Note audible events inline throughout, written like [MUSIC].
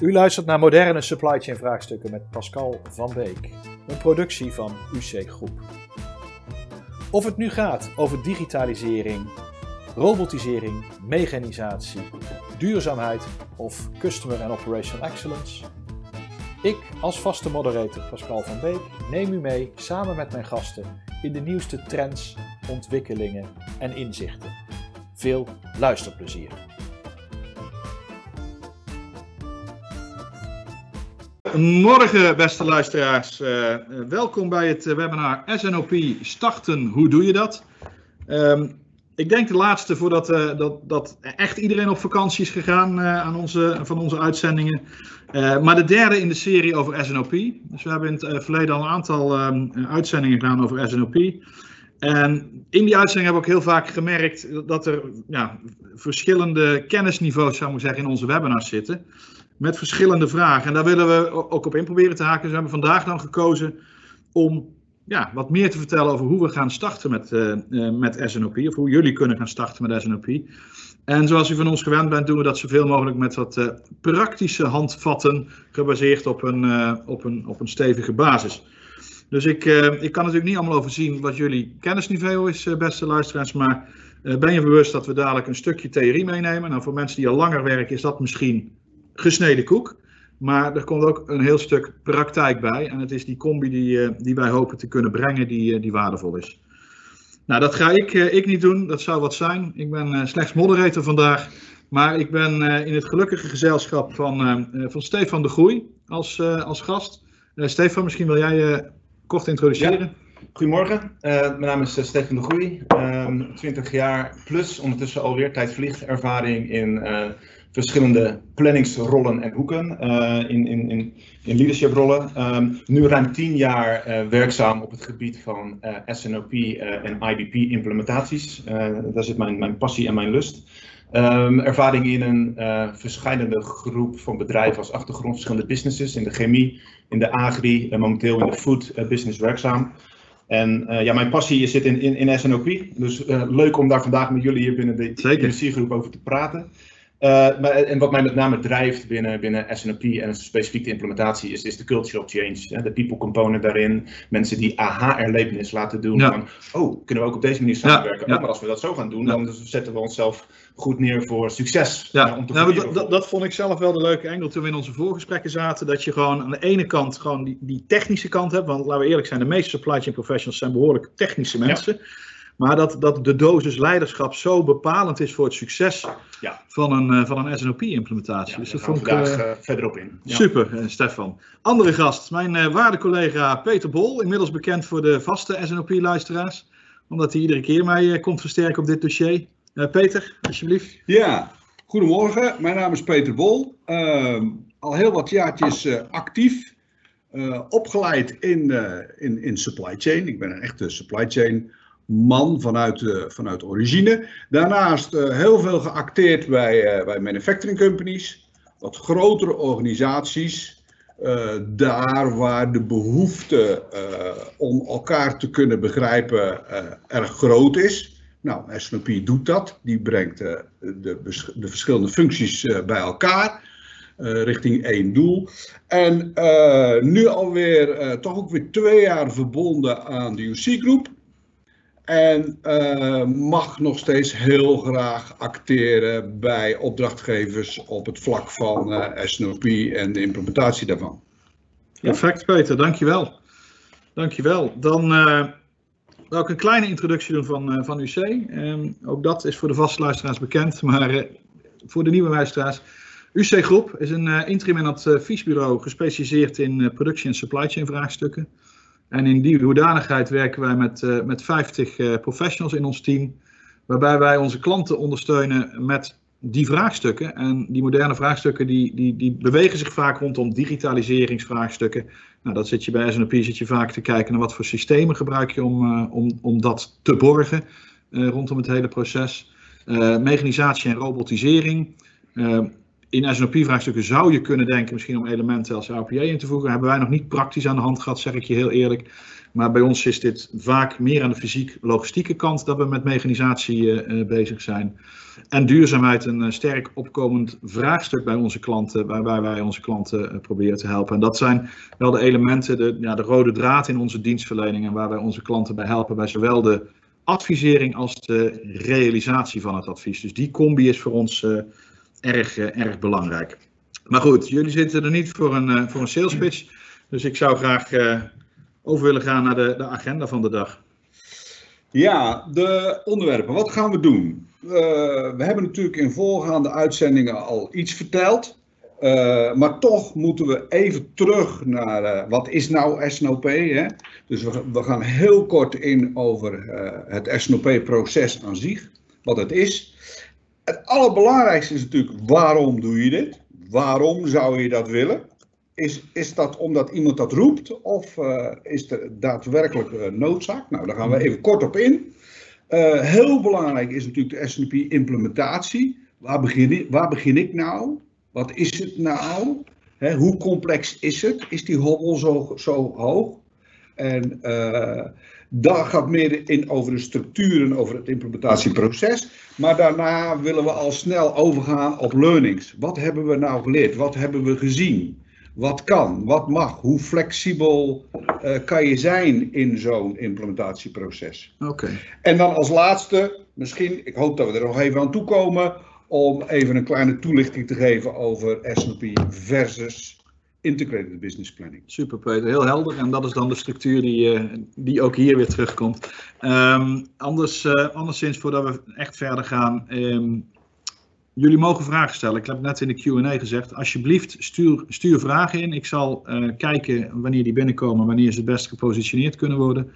U luistert naar moderne supply chain vraagstukken met Pascal van Beek, een productie van UC Groep. Of het nu gaat over digitalisering, robotisering, mechanisatie, duurzaamheid of customer and operational excellence. Ik als vaste moderator Pascal van Beek neem u mee samen met mijn gasten in de nieuwste trends, ontwikkelingen en inzichten. Veel luisterplezier. Morgen, beste luisteraars. Uh, welkom bij het webinar SNOP Starten. Hoe doe je dat? Um, ik denk de laatste voordat uh, dat, dat echt iedereen op vakantie is gegaan aan onze, van onze uitzendingen. maar de derde in de serie over SNOP. Dus we hebben in het verleden al een aantal um, uitzendingen gedaan over SNOP. En in die uitzending hebben we ook heel vaak gemerkt dat er ja, verschillende kennisniveaus, zou ik zeggen, in onze webinars zitten met verschillende vragen. En daar willen we ook op in proberen te haken. Dus we hebben vandaag dan gekozen om ja, wat meer te vertellen over hoe we gaan starten met, uh, met SNOP. Of hoe jullie kunnen gaan starten met SNOP. En zoals u van ons gewend bent, doen we dat zoveel mogelijk met wat uh, praktische handvatten. Gebaseerd op een, op een, op een stevige basis. Dus ik, ik kan natuurlijk niet allemaal overzien wat jullie kennisniveau is, beste luisteraars. Maar ben je bewust dat we dadelijk een stukje theorie meenemen? Nou, voor mensen die al langer werken, is dat misschien gesneden koek. Maar er komt ook een heel stuk praktijk bij. En het is die combi die, uh, die wij hopen te kunnen brengen, die, uh, die waardevol is. Nou, dat ga ik, uh, ik niet doen. Dat zou wat zijn. Ik ben slechts moderator vandaag. Maar ik ben in het gelukkige gezelschap van, van Stefan de Groei als, als gast. Stefan, misschien wil jij je kort introduceren? Ja. Goedemorgen, mijn naam is Stefan de Groei. 20 ehm, jaar plus, ondertussen alweer tijd vliegt ervaring in verschillende planningsrollen en hoeken uh, in, in, in, in leadershiprollen. Um, nu ruim tien jaar uh, werkzaam op het gebied van uh, eh, SNOP en IBP implementaties. daar zit mijn, mijn passie en mijn lust. Um, ervaring in een verschillende groep van bedrijven als achtergrond, verschillende businesses in de chemie, in de agri, en momenteel in de food business werkzaam. En ja, mijn passie zit in, in, in SNOP. Dus leuk om daar vandaag met jullie hier binnen de IBC-groep over te praten. Uh, maar, en wat mij met name drijft binnen, binnen SNOP en specifiek de implementatie is, is de cultural change. Hè, de people component daarin. Mensen die aha-erlevenis laten doen. Van, oh, kunnen we ook op deze manier samenwerken? Ja, ja. Oh, maar als we dat zo gaan doen, dan zetten we onszelf goed neer voor succes. Ja, om te nou, dat, dat, dat, vond ik zelf wel de leuke engel toen we in onze voorgesprekken zaten. Dat je gewoon aan de ene kant gewoon die, die technische kant hebt. Want laten we eerlijk zijn, de meeste supply chain professionals zijn behoorlijk technische mensen. Maar dat, dat de dosis leiderschap zo bepalend is voor het succes ja. van een, uh, van een SNOP-implementatie. Ja, dus dat vond ik uh, verderop in. Ja. Super, uh, Stefan. Andere gast, mijn waarde collega Peter Bol, inmiddels bekend voor de vaste SNOP-luisteraars, omdat hij iedere keer mij komt versterken op dit dossier. Peter, alsjeblieft. Ja, goedemorgen. Mijn naam is Peter Bol. Ehm, al heel wat jaartjes actief. opgeleid in, in, in supply chain. Ik ben een echte supply chain man vanuit, uh, vanuit origine. Daarnaast uh, heel veel geacteerd bij, uh, bij manufacturing companies, wat grotere organisaties. daar waar de behoefte om elkaar te kunnen begrijpen erg groot is. Nou, SNOP doet dat. Die brengt de, de verschillende functies bij elkaar. richting één doel. En nu alweer toch ook weer twee jaar verbonden aan de UC-groep. En uh, mag nog steeds heel graag acteren bij opdrachtgevers op het vlak van uh, eh, SNOP en de implementatie daarvan. Perfect, Peter, dankjewel. Dankjewel. Dan uh, wil ik een kleine introductie doen van, van UC. Um, ook dat is voor de vaste luisteraars bekend, maar voor de nieuwe luisteraars. UC Groep is een interim en adviesbureau gespecialiseerd in productie- en supply chain vraagstukken. En in die hoedanigheid werken wij met, uh, met 50 uh, eh, professionals in ons team, waarbij wij onze klanten ondersteunen met die vraagstukken. En die moderne vraagstukken die, die, die bewegen zich vaak rondom digitaliseringsvraagstukken. Nou, dat zit je bij SNP zit je vaak te kijken naar wat voor systemen gebruik je om, uh, om, om dat te borgen rondom het hele proces. mechanisatie en robotisering in SNOP-vraagstukken zou je kunnen denken misschien om elementen als RPA in te voegen. Hebben wij nog niet praktisch aan de hand gehad, zeg ik je heel eerlijk. Maar bij ons is dit vaak meer aan de fysiek-logistieke kant dat we met mechanisatie uh, bezig zijn. En duurzaamheid een uh, sterk opkomend vraagstuk bij onze klanten, waarbij wij onze klanten proberen te helpen. En dat zijn wel de elementen, de, ja, de rode draad in onze dienstverlening en waar wij onze klanten bij helpen, bij zowel de advisering als de realisatie van het advies. Dus die combi is voor ons erg, erg belangrijk. Maar goed, jullie zitten er niet voor een, voor een sales pitch, dus ik zou graag over willen gaan naar de, de agenda van de dag. Ja, de onderwerpen. Wat gaan we doen? We hebben natuurlijk in voorgaande uitzendingen al iets verteld. Maar toch moeten we even terug naar wat is nou SNOP. Hè? Dus we, we, gaan heel kort in over het SNOP-proces aan zich. Wat het is. Het allerbelangrijkste is natuurlijk waarom doe je dit? Waarom zou je dat willen? Is, is dat omdat iemand dat roept of uh, is er daadwerkelijk uh, noodzaak? Nou, daar gaan we even kort op in. Uh, heel belangrijk is natuurlijk de SNP-implementatie. Waar, begin waar begin ik nou? Wat is het nou? Hoe complex is het? Is die hobbel zo, zo hoog? En daar gaat meer in over de structuren, over het implementatieproces. Maar daarna willen we al snel overgaan op learnings. Wat hebben we nou geleerd? Wat hebben we gezien? Wat kan, wat mag, hoe flexibel uh, kan je zijn in zo'n implementatieproces. Oké. En dan als laatste, misschien, ik hoop dat we er nog even aan toekomen, om even een kleine toelichting te geven over SNP versus Integrated Business Planning. Super Peter, heel helder. En dat is dan de structuur die, uh, die ook hier weer terugkomt. Um, anders, uh, anderszins, voordat we echt verder gaan, um, Jullie mogen vragen stellen. Ik heb net in de Q&A gezegd, alsjeblieft stuur, stuur vragen in. Ik zal uh, kijken wanneer die binnenkomen, wanneer ze het best gepositioneerd kunnen worden.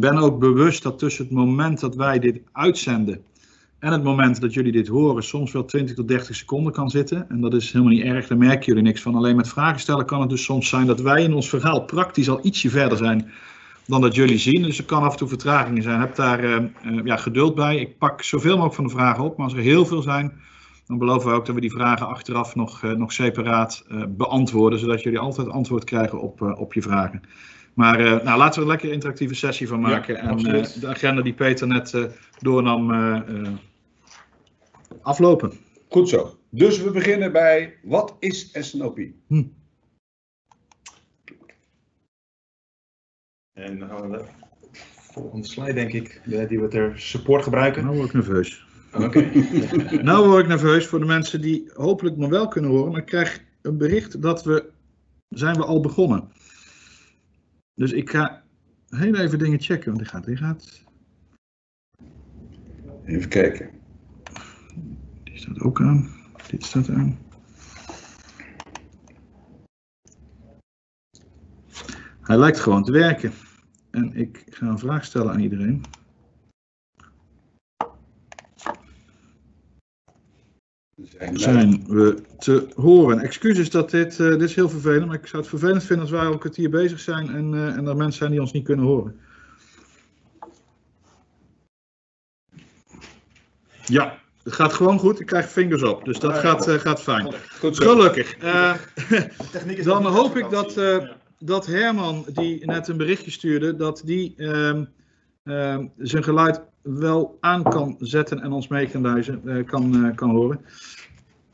Ben ook bewust dat tussen het moment dat wij dit uitzenden en het moment dat jullie dit horen soms wel 20 tot 30 seconden kan zitten. En dat is helemaal niet erg, daar merken jullie niks van. Alleen met vragen stellen kan het dus soms zijn dat wij in ons verhaal praktisch al ietsje verder zijn dan dat jullie zien. Dus er kan af en toe vertragingen zijn. Heb daar uh, uh, ja, geduld bij. Ik pak zoveel mogelijk van de vragen op. Maar als er heel veel zijn, dan beloven we ook dat we die vragen achteraf nog, uh, nog separaat beantwoorden. Zodat jullie altijd antwoord krijgen op, op je vragen. Maar nou, laten we er een lekker interactieve sessie van maken. Ja, en de agenda die Peter net doornam aflopen. Goed zo. Dus we beginnen bij wat is SNOP? Hm. En dan gaan we de volgende slide, denk ik, die we ter support gebruiken. Nou word ik nerveus. Oké. Okay. [LAUGHS] nou word ik nerveus voor de mensen die hopelijk me wel kunnen horen, maar ik krijg een bericht dat we, zijn we al begonnen. Dus ik ga heel even dingen checken, want die gaat, die gaat. Even kijken. Die staat ook aan. Dit staat aan. Hij lijkt gewoon te werken. En ik ga een vraag stellen aan iedereen. Zijn we te horen? Excuses dat dit, uh, dit is heel vervelend, maar ik zou het vervelend vinden als wij al een kwartier bezig zijn en, uh, en er mensen zijn die ons niet kunnen horen. Ja, het gaat gewoon goed. Ik krijg vingers op, dus dat gaat, uh, gaat fijn. Goed Gelukkig. dan hoop ik dat dat Herman, die net een berichtje stuurde, dat die um, um, zijn geluid wel aan kan zetten en ons mee kan, uh, kan, kan horen.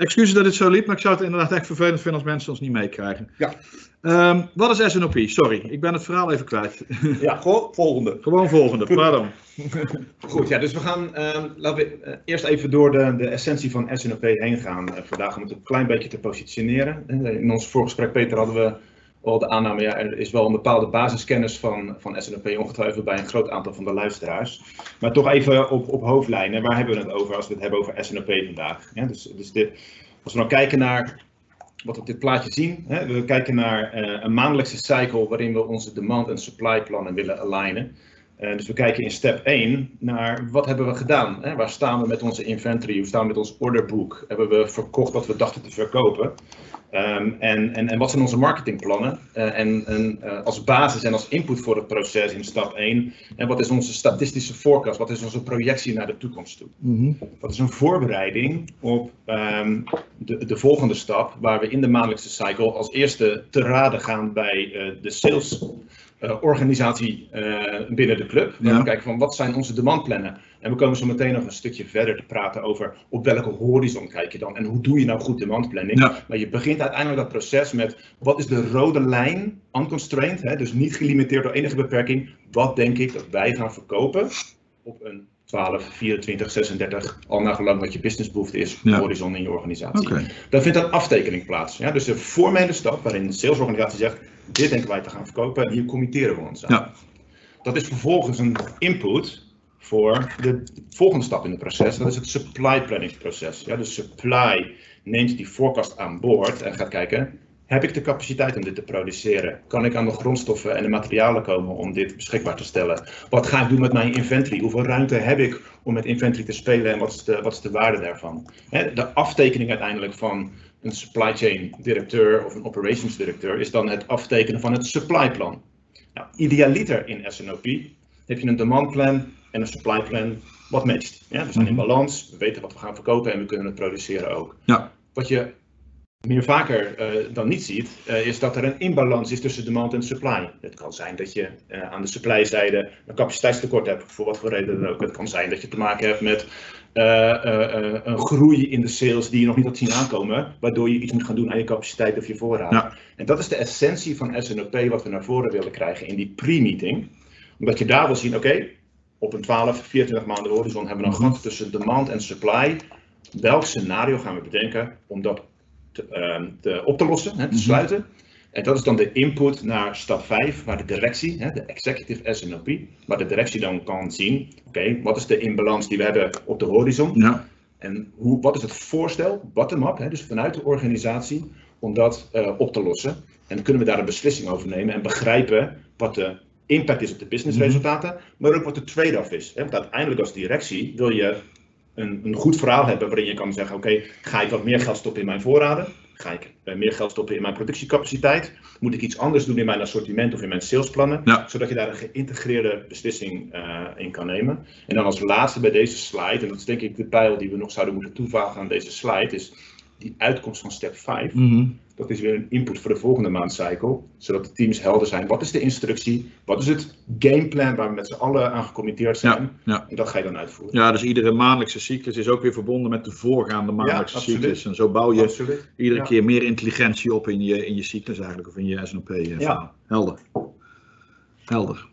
Excuses dat het zo liep, maar ik zou het inderdaad echt vervelend vinden als mensen ons niet meekrijgen. Ja. Um, wat is SNOP? Sorry, ik ben het verhaal even kwijt. [LAUGHS] Ja, gewoon volgende. Gewoon volgende, pardon. [LAUGHS] Goed, ja, dus we gaan um, laten we uh, eerst even door de, de essentie van SNOP heen gaan uh, vandaag om het een klein beetje te positioneren. In ons voorgesprek, Peter, hadden we wel de aanname, ja, er is wel een bepaalde basiskennis van, van SNP ongetwijfeld bij een groot aantal van de luisteraars. Maar toch even op, op hoofdlijnen, waar hebben we het over als we het hebben over SNP vandaag? Ja, dus, dus dit, als we nou kijken naar wat we op dit plaatje zien, hè, we kijken naar uh, een maandelijkse cycle waarin we onze demand- en supply plannen willen alignen. Uh, dus we kijken in step 1 naar wat hebben we gedaan? Hè? Waar staan we met onze inventory? Hoe staan we met ons orderboek? Hebben we verkocht wat we dachten te verkopen? Um, en, en, en wat zijn onze marketingplannen? Uh, en en uh, als basis en als input voor het proces in stap 1. En wat is onze statistische forecast? Wat is onze projectie naar de toekomst toe? Mm -hmm. Wat is een voorbereiding op um, de, de volgende stap, waar we in de maandelijkse cycle als eerste te raden gaan bij de sales. Organisatie binnen de club. Ja. We kijken van wat zijn onze demandplannen. En we komen zo meteen nog een stukje verder te praten over op welke horizon kijk je dan en hoe doe je nou goed demandplanning. Ja. Maar je begint uiteindelijk dat proces met wat is de rode lijn, unconstrained, hè, dus niet gelimiteerd door enige beperking. Wat denk ik dat wij gaan verkopen op een 12, 24, 36, al naar gelang wat je businessbehoefte is, ja. horizon in je organisatie. Okay. Dan vindt een aftekening plaats. Ja? Dus de formele stap waarin de salesorganisatie zegt, dit denken wij te gaan verkopen en hier committeren we ons aan. Ja. Dat is vervolgens een input voor de volgende stap in het proces. Dat is het supply planning proces. Ja, dus supply neemt die forecast aan boord en gaat kijken, heb ik de capaciteit om dit te produceren? Kan ik aan de grondstoffen en de materialen komen om dit beschikbaar te stellen? Wat ga ik doen met mijn inventory? Hoeveel ruimte heb ik om met inventory te spelen en wat is de, wat is de waarde daarvan? De aftekening uiteindelijk van een supply chain directeur of een operations directeur is dan het aftekenen van het supply plan. Nou, idealiter in SNOP heb je een demand plan en een supply plan wat matcht. Ja, we zijn in balans, we weten wat we gaan verkopen en we kunnen het produceren ook. Ja. Wat je meer vaker uh, dan niet ziet, uh, is dat er een imbalans is tussen demand en supply. Het kan zijn dat je uh, aan de supply-zijde een capaciteitstekort hebt, voor wat voor reden dan ook. Het kan zijn dat je te maken hebt met een groei in de sales die je nog niet had zien aankomen, waardoor je iets moet gaan doen aan je capaciteit of je voorraad. Ja. En dat is de essentie van SNOP, wat we naar voren willen krijgen in die pre-meeting. Omdat je daar wil zien, oké, okay, op een 12, 24 maanden horizon hebben we een gat tussen demand en supply. Welk scenario gaan we bedenken om dat te, uh, te op te lossen, hè, te sluiten? En dat is dan de input naar stap 5, waar de directie, hè, de executive SNOP, waar de directie dan kan zien, oké, okay, wat is de inbalans die we hebben op de horizon? Ja. En hoe, wat is het voorstel, bottom-up, dus vanuit de organisatie, om dat uh, op te lossen? En dan kunnen we daar een beslissing over nemen en begrijpen wat de impact is op de businessresultaten, mhm. maar ook wat de trade-off is. Want uiteindelijk als directie wil je een, een goed verhaal hebben waarin je kan zeggen, oké, ga ik wat meer geld stoppen in mijn voorraden? Ga ik uh, meer geld stoppen in mijn productiecapaciteit? Moet ik iets anders doen in mijn assortiment of in mijn salesplannen? Zodat je daar een geïntegreerde beslissing uh, in kan nemen. En dan als laatste bij deze slide, en dat is denk ik de pijl die we nog zouden moeten toevoegen aan deze slide, is die uitkomst van step 5. Dat is weer een input voor de volgende maandcycle, zodat de teams helder zijn. Wat is de instructie? Wat is het gameplan waar we met z'n allen aan gecommitteerd zijn? Ja, ja. En dat ga je dan uitvoeren. Ja, dus iedere maandelijkse cyclus is ook weer verbonden met de voorgaande maandelijkse ja, cyclus. En zo bouw je absoluut. iedere keer meer intelligentie op in je, in je cyclus eigenlijk, of in je SNOP. Eh, ja. Helder. Helder.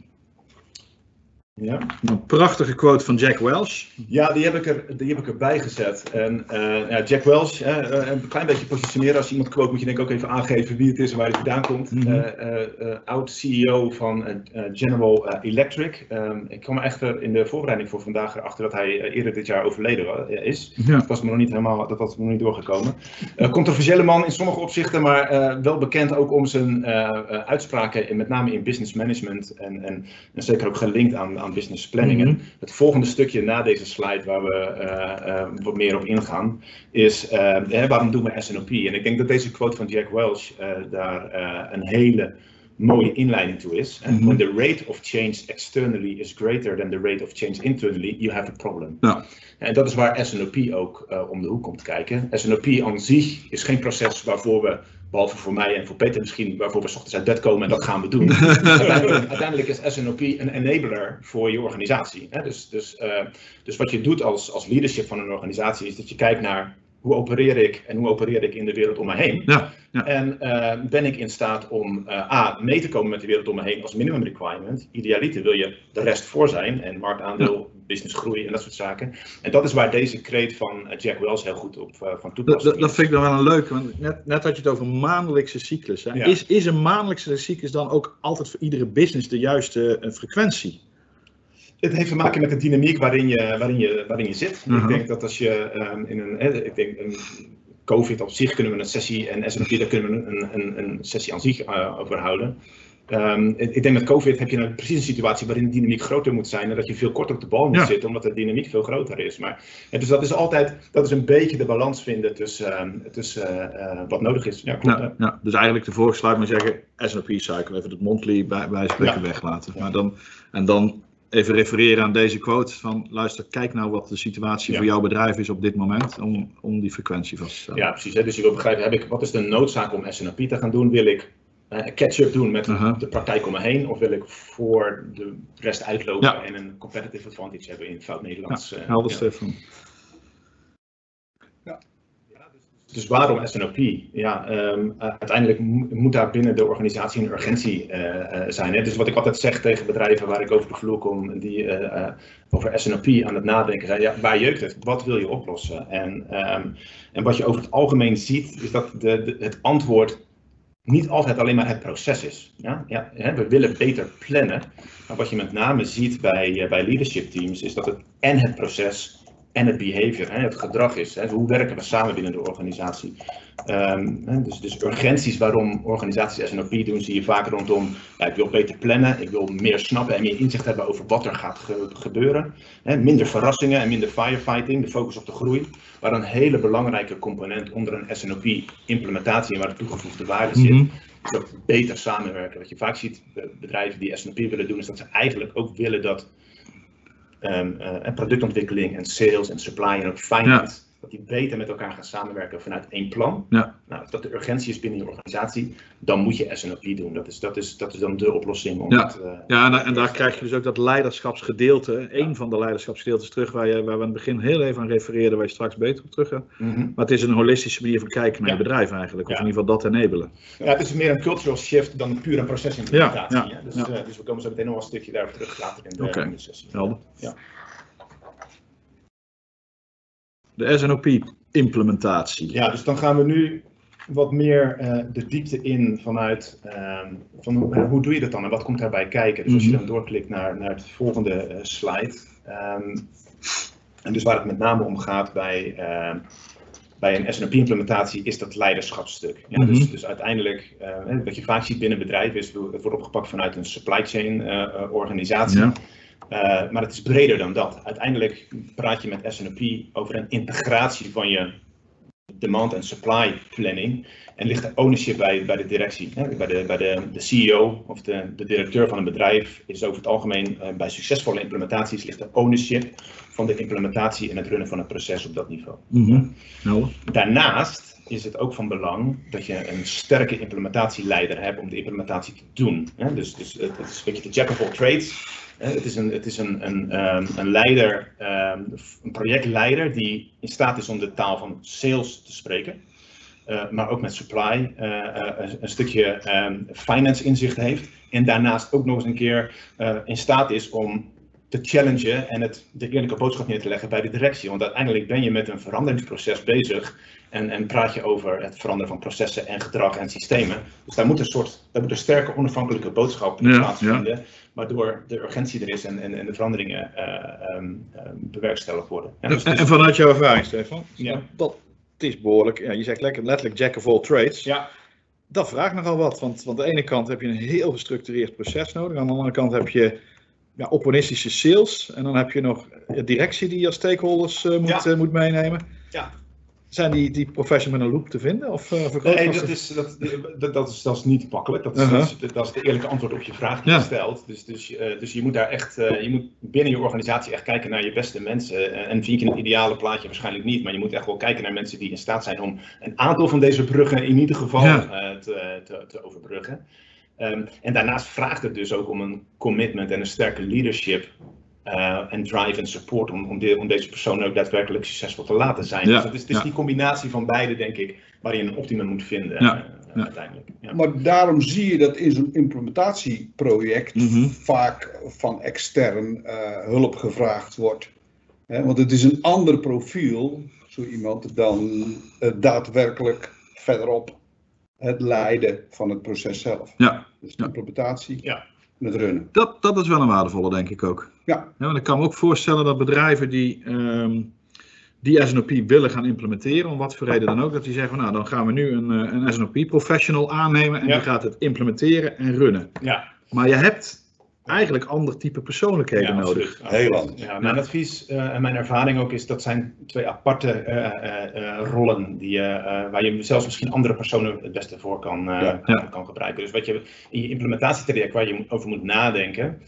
Ja. Een prachtige quote van Jack Welch. Ja, die heb ik, er, die heb ik erbij gezet. En uh, ja, Jack Welch, uh, een klein beetje positioneren. Als je iemand quote, moet je denk ik ook even aangeven wie het is en waar hij vandaan komt. Mm -hmm. uh, oud CEO van General Electric. Um, ik kwam echter in de voorbereiding voor vandaag erachter dat hij eerder dit jaar overleden is. Ja. Dat was me nog niet helemaal, dat was me nog niet doorgekomen. controversiële man in sommige opzichten, maar wel bekend ook om zijn uitspraken, in, met name in business management. En, en, en zeker ook gelinkt aan aan business planningen. Mm -hmm. Het volgende stukje na deze slide waar we uh, uh, wat meer op ingaan, is uh, waarom doen we SNOP? En ik denk dat deze quote van Jack Welch daar een hele mooie inleiding toe is. Mm -hmm. When the rate of change externally is greater than the rate of change internally, you have a problem. Ja. En dat is waar SNOP ook om de hoek komt kijken. SNOP aan zich is geen proces waarvoor we Behalve voor mij en voor Peter misschien, waarvoor we ochtends uit bed komen en dat gaan we doen. [LAUGHS] uiteindelijk, uiteindelijk, is SNOP een enabler voor je organisatie. Hè? Dus, dus, uh, dus wat je doet als, als leadership van een organisatie is dat je kijkt naar hoe opereer ik en hoe opereer ik in de wereld om me heen. Ja, ja. En uh, ben ik in staat om uh, A, mee te komen met de wereld om me heen als minimum requirement. Idealiter wil je de rest voor zijn en marktaandeel. Businessgroei en dat soort zaken. En dat is waar deze kreet van Jack Wells heel goed op uh, van toepassing dat, dat, vind ik dan wel een leuke, want net, net had je het over maandelijkse cyclus. Hè? Is, is een maandelijkse cyclus dan ook altijd voor iedere business de juiste frequentie? Het heeft te maken met de dynamiek waarin je, waarin je, waarin je zit. Uh -huh. Ik denk dat als je um, in een, ik denk een COVID op zich kunnen we een sessie en SNP daar kunnen we een, een, een sessie aan zich over houden. Ehm, ik denk met COVID heb je nou precies een situatie waarin de dynamiek groter moet zijn en dat je veel korter op de bal moet Ja. zitten, omdat de dynamiek veel groter is. Maar, dus dat is altijd, dat is een beetje de balans vinden tussen, ehm, tussen eh, wat nodig is. Ja, klopt. Ja, ja, dus eigenlijk de slide maar zeggen S&P cycle, even het monthly bij, bij spreken weglaten. Maar dan, en dan even refereren aan deze quote van luister, kijk nou wat de situatie Ja. voor jouw bedrijf is op dit moment om, om die frequentie vast te stellen. Ja, precies. Hè? Dus je wil begrijpen, heb ik, wat is de noodzaak om S&P te gaan doen? Wil ik eh, catch-up doen met de praktijk om me heen? Of wil ik voor de rest uitlopen Ja. en een competitive advantage hebben in fout Nederlands? eh, Helder, ja. Stefan. Dus waarom SNOP? Ja, ehm, uh, uiteindelijk mo- moet daar binnen de organisatie een urgentie uh, uh, zijn. Hè? Dus wat ik altijd zeg tegen bedrijven waar ik over de vloer kom, die uh, over SNOP aan het nadenken zijn, ja, waar jeukt het? Wat wil je oplossen? En, um, en wat je over het algemeen ziet, is dat de, de, het antwoord niet altijd alleen maar het proces is. Ja? Ja? We willen beter plannen, maar wat je met name ziet bij, bij leadership teams, is dat het en het proces en het behavior, hè, het gedrag is. Hè, hoe werken we samen binnen de organisatie? Um, hè, dus, dus urgenties waarom organisaties SNOP doen, zie je vaak rondom, ja, ik wil beter plannen, ik wil meer snappen en meer inzicht hebben over wat er gaat ge gebeuren. Hè, minder verrassingen en minder firefighting, de focus op de groei. Waar een hele belangrijke component onder een SNOP implementatie en waar de toegevoegde waarde zit, mm -hmm. is dat beter samenwerken. Wat je vaak ziet, bedrijven die SNOP willen doen, is dat ze eigenlijk ook willen dat Um, uh, productontwikkeling en sales en supply en finance. Dat die beter met elkaar gaan samenwerken vanuit één plan. Ja. Nou, als dat de urgentie is binnen je organisatie, dan moet je SNOP doen. Dat is, dat is, dat is dan de oplossing. Om ja, het, uh, ja en, daar, en daar krijg je dus ook dat leiderschapsgedeelte, één ja. van de leiderschapsgedeeltes terug, waar, je, waar we aan het begin heel even aan refereerden, waar je straks beter op terug gaat. Mm -hmm. Maar het is een holistische manier van kijken naar je bedrijf eigenlijk, of in ieder geval dat enabelen. Ja, het is meer een cultural shift dan puur een procesimplementatie. Ja, dus, uh, dus we komen zo meteen nog een stukje daarop terug later in de, okay. in de sessie. Helder. Ja. De SNOP-implementatie. Ja, dus dan gaan we nu wat meer uh, de diepte in vanuit uh, van, uh, hoe doe je dat dan en wat komt daarbij kijken. Dus als je dan doorklikt naar, naar het volgende uh, slide. Um, en dus waar het met name om gaat bij, bij een SNOP-implementatie is dat leiderschapsstuk. Ja, mm -hmm. dus, dus uiteindelijk, wat je vaak ziet binnen bedrijven is, het wordt opgepakt vanuit een supply chain organisatie. Ja. Uh, maar het is breder dan dat. Uiteindelijk praat je met SNOP over een integratie van je demand en supply planning. En ligt de ownership bij, bij de directie. Hè? Bij, de, bij de, de CEO of de, de directeur van een bedrijf is over het algemeen uh, bij succesvolle implementaties ligt de ownership van de implementatie en het runnen van het proces op dat niveau. Mm -hmm. no. Daarnaast is het ook van belang dat je een sterke implementatieleider hebt om de implementatie te doen. Hè? Dus, dus het is een beetje de jack of all trades. Het is een, het is een, een, um, een leider, um, een projectleider die in staat is om de taal van sales te spreken. Uh, maar ook met supply uh, uh, een stukje um, finance inzicht heeft. En daarnaast ook nog eens een keer in staat is om te challengen en het, de eerlijke boodschap neer te leggen bij de directie. Want uiteindelijk ben je met een veranderingsproces bezig. En, en praat je over het veranderen van processen en gedrag en systemen. Dus daar moet een soort, daar moet een sterke onafhankelijke boodschap ja, plaatsvinden. Ja. Waardoor de urgentie er is en, en, en de veranderingen uh, um, bewerkstelligd worden. Ja, dus, en, en vanuit jouw ervaring, Stefan? Ja. Dat het is behoorlijk, ja, je zegt lekker, letterlijk jack of all trades. Ja. Dat vraagt nogal wat, want, want aan de ene kant heb je een heel gestructureerd proces nodig. Aan de andere kant heb je ja, opportunistische sales. En dan heb je nog directie die je als stakeholders uh, moet, ja. moet meenemen. Ja. Zijn die, die professionals met een loop te vinden? Of, uh, nee, dat is, dat, dat, dat, is, dat is niet makkelijk. Dat is, uh -huh. dat, is, dat is de eerlijke antwoord op je vraag die ja. je stelt. Dus, dus, uh, dus je moet daar echt, je moet binnen je organisatie echt kijken naar je beste mensen. En vind je het ideale plaatje waarschijnlijk niet. Maar je moet echt wel kijken naar mensen die in staat zijn om een aantal van deze bruggen in ieder geval ja. te, te, te overbruggen. Um, en daarnaast vraagt het dus ook om een commitment en een sterke leadership en drive en support om, om, de, om, deze persoon ook daadwerkelijk succesvol te laten zijn. Ja, dus het is, het is ja. die combinatie van beide, denk ik, waarin je een optimum moet vinden ja, uh, uiteindelijk. Maar daarom zie je dat in zo'n implementatieproject mm -hmm. vaak van extern uh, hulp gevraagd wordt. He, want het is een ander profiel, zo iemand, dan daadwerkelijk verderop het leiden van het proces zelf. Ja. Dus de implementatie ja. en het runnen. Dat, dat is wel een waardevolle, denk ik ook. Ja. ja want ik kan me ook voorstellen dat bedrijven die, um, die SNOP willen gaan implementeren, om wat voor reden dan ook, dat die zeggen van nou, dan gaan we nu een, eh, een SNOP professional aannemen en Ja. die gaat het implementeren en runnen. Ja, Maar je hebt eigenlijk ander type persoonlijkheden ja, nodig. Heel anders. Ja, mijn advies eh, en mijn ervaring ook is dat zijn twee aparte eh, eh, eh, rollen die, je, eh, waar je zelfs misschien andere personen het beste voor kan, eh, Ja. kan, Ja. kan gebruiken. Dus wat je in je implementatietraject waar je over moet nadenken,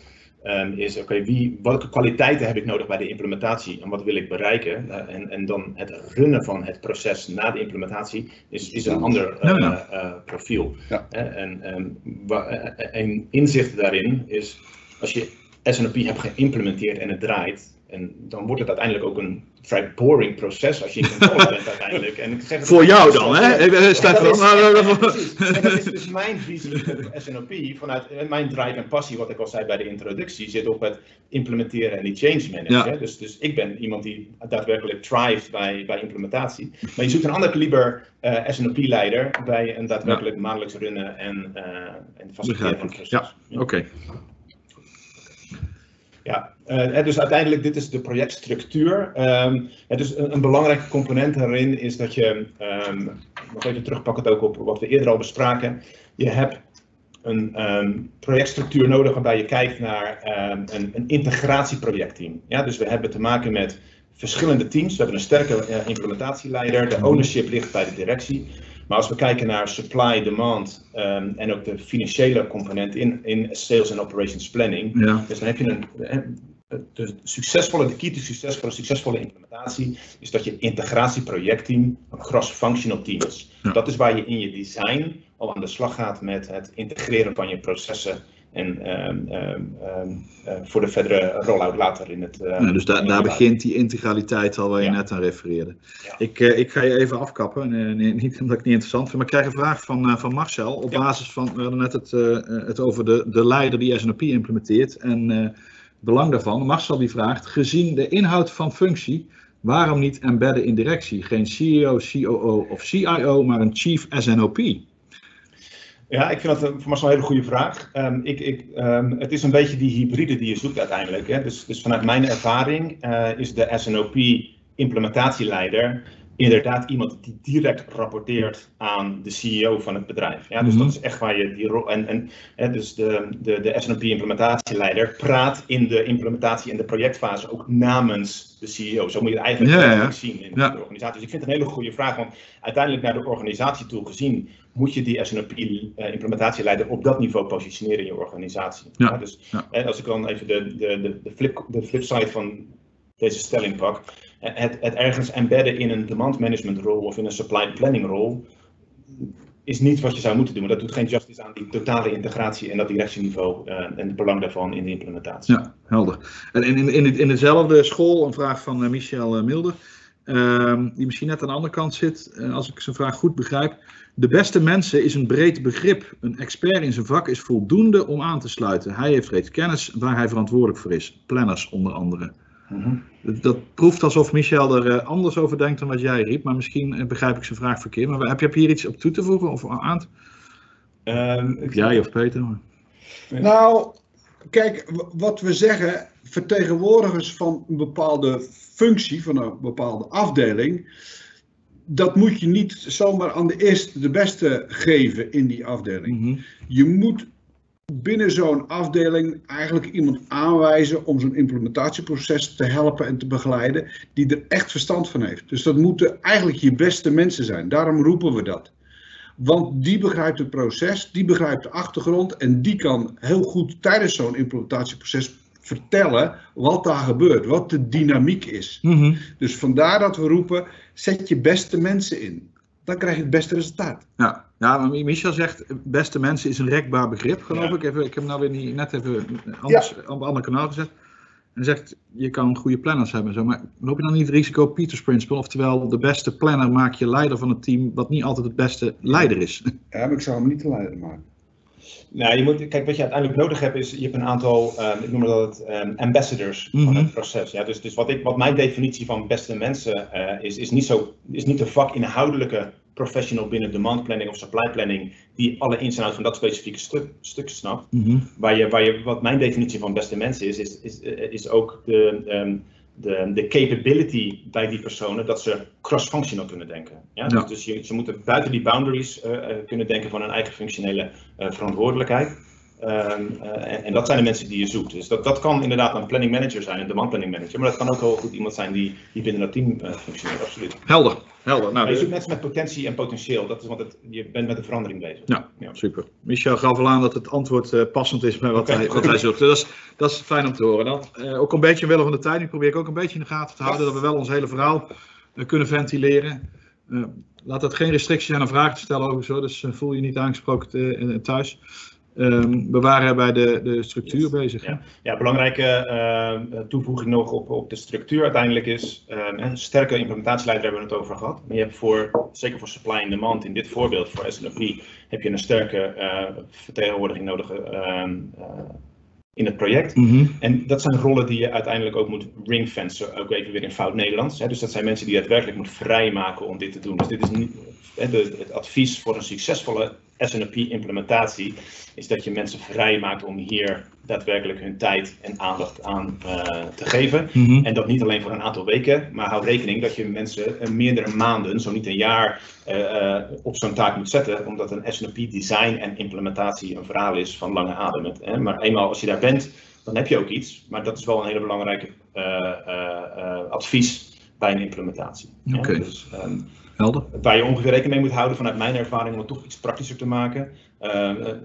ehm, is oké, wie welke kwaliteiten heb ik nodig bij de implementatie en wat wil ik bereiken? Eh, en, en dan het runnen van het proces na de implementatie is, is een ander eh, eh, profiel. Ja. En ehm, eh, een inzicht daarin is als je SNOP hebt geïmplementeerd en het draait, en dan wordt het uiteindelijk ook een vrij boring proces als je in controle bent uiteindelijk. En ik zeg het- Voor jou dan, hè? Ja, dat is- precies. [LAUGHS] En dat is dus mijn visie op SNOP. Vanuit eh, mijn drive en passie, wat ik al zei bij de introductie, zit op het implementeren en die change managen. Ja. Dus, dus ik ben iemand die daadwerkelijk thrived bij, bij implementatie. Maar je zoekt een ander kaliber eh, SNOP-leider bij een daadwerkelijk maandelijks runnen en, eh en faciliteren van het proces. Ja, oké. Ja, eh, dus uiteindelijk, dit is de projectstructuur. Ehm, dus een, belangrijke component daarin is dat je, ehm, nog even terugpakken ook op wat we eerder al bespraken. Je hebt een ehm, projectstructuur nodig waarbij je kijkt naar een, een integratieprojectteam. Ja, dus we hebben te maken met verschillende teams. We hebben een sterke eh, implementatieleider. De ownership ligt bij de directie. Maar als we kijken naar supply, demand ehm, en ook de financiële component in, in sales en operations planning, Ja. dus dan heb je een, de succesvolle, de key to succes voor een succesvolle implementatie is dat je integratieprojectteam een cross-functional team is. Ja. Dat is waar je in je design al aan de slag gaat met het integreren van je processen en ehm, ehm, ehm, eh, voor de verdere rollout later in het. eh, Ja, dus daar, begint die integraliteit al waar je Ja. net aan refereerde. Ja. Ik, eh, ik ga je even afkappen, nee, niet omdat ik het niet interessant vind, maar ik krijg een vraag van, van Marcel op Ja. basis van, we hadden net het, het over de, de leider die SNOP implementeert en het belang daarvan. Marcel die vraagt, gezien de inhoud van functie, waarom niet embedden in directie? Geen CEO, COO of CIO, maar een Chief SNOP? Ja, ik vind dat een- voor mij een hele goede vraag. Ehm, ik, ik, ehm, het is een beetje die hybride die je zoekt uiteindelijk. Hè? Dus, dus vanuit mijn ervaring eh, is de SNOP-implementatieleider inderdaad iemand die direct rapporteert aan de CEO van het bedrijf. Ja, dus Mhm. dat is echt waar je die rol. En, en hè, dus de, de, de SNOP-implementatieleider praat in de implementatie en de projectfase ook namens de CEO. Zo moet je het eigenlijk Ja, ja, zien in Ja. de organisatie. Dus ik vind het een hele goede vraag, want uiteindelijk naar de organisatie toe gezien moet je die SNOP-implementatieleider op dat niveau positioneren in je organisatie. Ja, dus en als ik dan even de, de, de, de, flip, de flipside van deze stelling pak, eh, het, het ergens embedden in een demand management rol of in een supply planning rol is niet wat je zou moeten doen. Maar dat doet geen justice aan die totale integratie en dat directieniveau eh, en het belang daarvan in de implementatie. Ja, helder. En in, in, in, dezelfde school een vraag van eh, Michel eh, Milder, ehm, die misschien net aan de andere kant zit, als ik zijn vraag goed begrijp. De beste mensen is een breed begrip. Een expert in zijn vak is voldoende om aan te sluiten. Hij heeft reeds kennis waar hij verantwoordelijk voor is. Planners onder andere. Mhm. Dat, dat proeft alsof Michel er eh, anders over denkt dan wat jij riep, maar misschien eh, begrijp ik zijn vraag verkeerd. Maar heb je hier iets op toe te voegen of aan te? Ehm, ik- Jij of Peter? Nou, kijk, wat we zeggen, vertegenwoordigers van een bepaalde functie, van een bepaalde afdeling, dat moet je niet zomaar aan de eerste de beste geven in die afdeling. Mhm. Je moet binnen zo'n afdeling eigenlijk iemand aanwijzen om zo'n implementatieproces te helpen en te begeleiden, die er echt verstand van heeft. Dus dat moeten eigenlijk je beste mensen zijn. Daarom roepen we dat. Want die begrijpt het proces, die begrijpt de achtergrond en die kan heel goed tijdens zo'n implementatieproces vertellen wat daar gebeurt, wat de dynamiek is. Mhm. Dus vandaar dat we roepen, zet je beste mensen in. Dan krijg je het beste resultaat. Ja, ja maar Michel zegt, beste mensen is een rekbaar begrip, geloof Ja. ik. Even, ik heb hem nou weer niet, net even anders, op een ander kanaal gezet. En zegt, je kan goede planners hebben. en Zo, maar loop je dan niet het risico Peters Principle? Oftewel, de beste planner maak je leider van het team, wat niet altijd het beste leider is. [LAUGHS] Ja, maar ik zou hem niet te leider maken. Nou, je moet, kijk, wat je uiteindelijk nodig hebt is, je hebt een aantal, ehm, ik noem dat het ehm, ambassadors Mhm. van het proces. Ja? Dus, dus wat, ik, wat mijn definitie van beste mensen eh, is, is niet, zo, is niet de vakinhoudelijke professional binnen demand planning of supply planning, die alle ins en outs van dat specifieke stuk, stuk snapt. Mhm. Waar je, waar je, wat mijn definitie van beste mensen is, is, is, eh, is ook de, ehm, de, de capability bij die personen dat ze cross-functional kunnen denken. Ja? Ja. Dus, dus je, ze moeten buiten die boundaries eh, eh, kunnen denken van hun eigen functionele verantwoordelijkheid. Ehm, eh, en, en dat zijn de mensen die je zoekt. Dus dat, dat kan inderdaad een planning manager zijn, een demand planning manager. Maar dat kan ook heel goed iemand zijn die, die binnen dat team eh, functioneert, absoluut. Helder, helder. Nou, je de- zoekt mensen met potentie en potentieel. Dat is, want het, je bent met de verandering bezig. Ja, Ja. super. Michel gaf al aan dat het antwoord eh, passend is bij wat, [LAUGHS] hij, wat hij zocht. Dat is, dat is fijn om te horen. Dan, eh, ook een beetje omwille van de tijd. Nu probeer ik ook een beetje in de gaten te houden dat we wel ons hele verhaal kunnen ventileren. Laat dat geen restrictie zijn om vragen te stellen over zo. Dus voel je niet aangesproken thuis. Ehm, we waren bij de, de structuur bezig. Ja. Ja, belangrijke eh, toevoeging nog op, op de structuur uiteindelijk is, eh, een sterke implementatieleider hebben we het over gehad. Maar je hebt voor, zeker voor supply and demand, in dit voorbeeld voor S&OP, heb je een sterke eh, vertegenwoordiging nodig eh, in het project. Mhm. En dat zijn rollen die je uiteindelijk ook moet ringfencen, ook even weer in fout Nederlands. Hè. Dus dat zijn mensen die je daadwerkelijk moet vrijmaken om dit te doen. Dus dit is niet, de, het advies voor een succesvolle S&OP-implementatie is dat je mensen vrijmaakt om hier daadwerkelijk hun tijd en aandacht aan eh, te geven. Mhm. En dat niet alleen voor een aantal weken, maar hou rekening dat je mensen eh, meerdere maanden, zo niet een jaar, eh, op zo'n taak moet zetten, omdat een S&OP design en implementatie een verhaal is van lange adem. Hè. Maar eenmaal als je daar bent, dan heb je ook iets. Maar dat is wel een hele belangrijke advies bij een implementatie. Ja, Oké. dus, ehm, Helder. waar je ongeveer rekening mee moet houden, vanuit mijn ervaring, om het toch iets praktischer te maken. Eh, eh,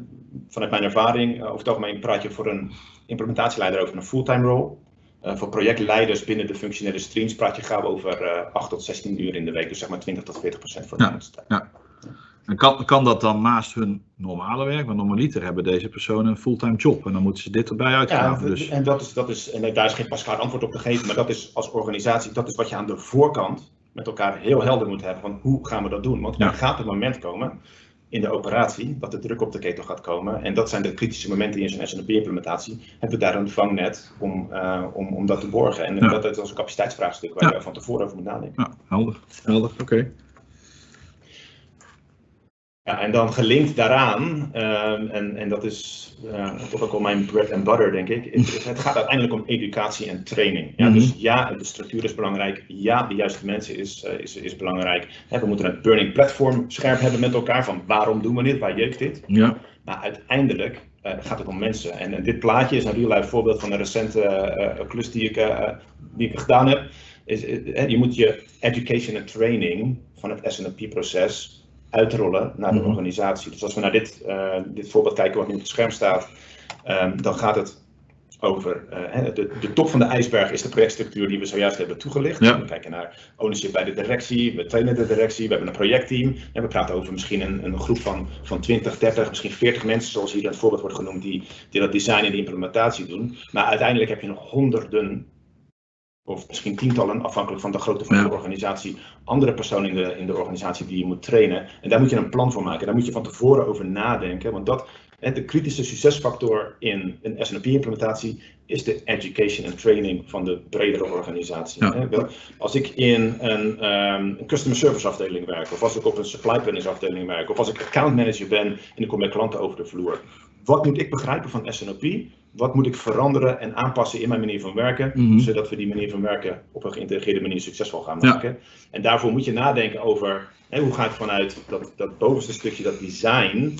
vanuit mijn ervaring, eh, over het algemeen praat je voor een implementatieleider over een fulltime role. Eh, voor projectleiders binnen de functionele streams praat je gauw over eh 8 tot 16 uur in de week, dus zeg maar 20 tot 40 procent voor de Ja. tijd. En kan, kan dat dan naast hun normale werk? Want normaliter hebben deze personen een fulltime job. En dan moeten ze dit erbij Ja, uitgraven. dus. en, dat is, dat is, en daar is geen pasklaar antwoord op te geven, maar dat is als organisatie, dat is wat je aan de voorkant met elkaar heel helder moet hebben van hoe gaan we dat doen? Want Ja. er gaat een moment komen in de operatie dat de druk op de ketel gaat komen en dat zijn de kritische momenten in zo'n SNOP-implementatie. Hebben we daar een vangnet om, eh, om, om dat te borgen? En Ja. dat is een capaciteitsvraagstuk waar Ja. je van tevoren over moet nadenken. Ja, helder. Helder, oké. Ja, en dan gelinkt daaraan, ehm, en, en dat is eh, toch ook wel mijn bread and butter, denk ik. Het, het gaat uiteindelijk om educatie en training. Ja, Mhm. Dus ja, de structuur is belangrijk. Ja, de juiste mensen is, eh, is, is belangrijk. Hè, we moeten het burning platform scherp hebben met elkaar. Van waarom doen we dit? Waar jeukt dit? Ja, Maar uiteindelijk eh, gaat het om mensen. En, en dit plaatje is een real life voorbeeld van een recente klus die ik, die ik gedaan heb. Is, je moet je education en training van het S&OP-proces uitrollen naar de Mhm. organisatie. Dus als we naar dit, eh, dit voorbeeld kijken wat nu op het scherm staat, ehm, dan gaat het over eh, de, de top van de ijsberg is de projectstructuur die we zojuist hebben toegelicht. Ja. We kijken naar ownership bij de directie, we trainen de directie, we hebben een projectteam. En we praten over misschien een, een groep van, van 20, 30, misschien 40 mensen, zoals hier in het voorbeeld wordt genoemd, die, die dat design en die implementatie doen. Maar uiteindelijk heb je nog honderden, of misschien tientallen, afhankelijk van de grootte van Ja. de organisatie, andere personen in de, in de organisatie die je moet trainen. En daar moet je een plan voor maken. Daar moet je van tevoren over nadenken. Want dat, de kritische succesfactor in een SNOP-implementatie is de education en training van de bredere organisatie. Ja. Als ik in een, ehm, een customer service afdeling werk, of als ik op een supply planningsafdeling werk, of als ik account manager ben en ik kom met klanten over de vloer. Wat moet ik begrijpen van SNOP? Wat moet ik veranderen en aanpassen in mijn manier van werken, Mhm. zodat we die manier van werken op een geïntegreerde manier succesvol gaan Ja. maken? En daarvoor moet je nadenken over hè, hoe ga ik vanuit dat, dat bovenste stukje, dat design,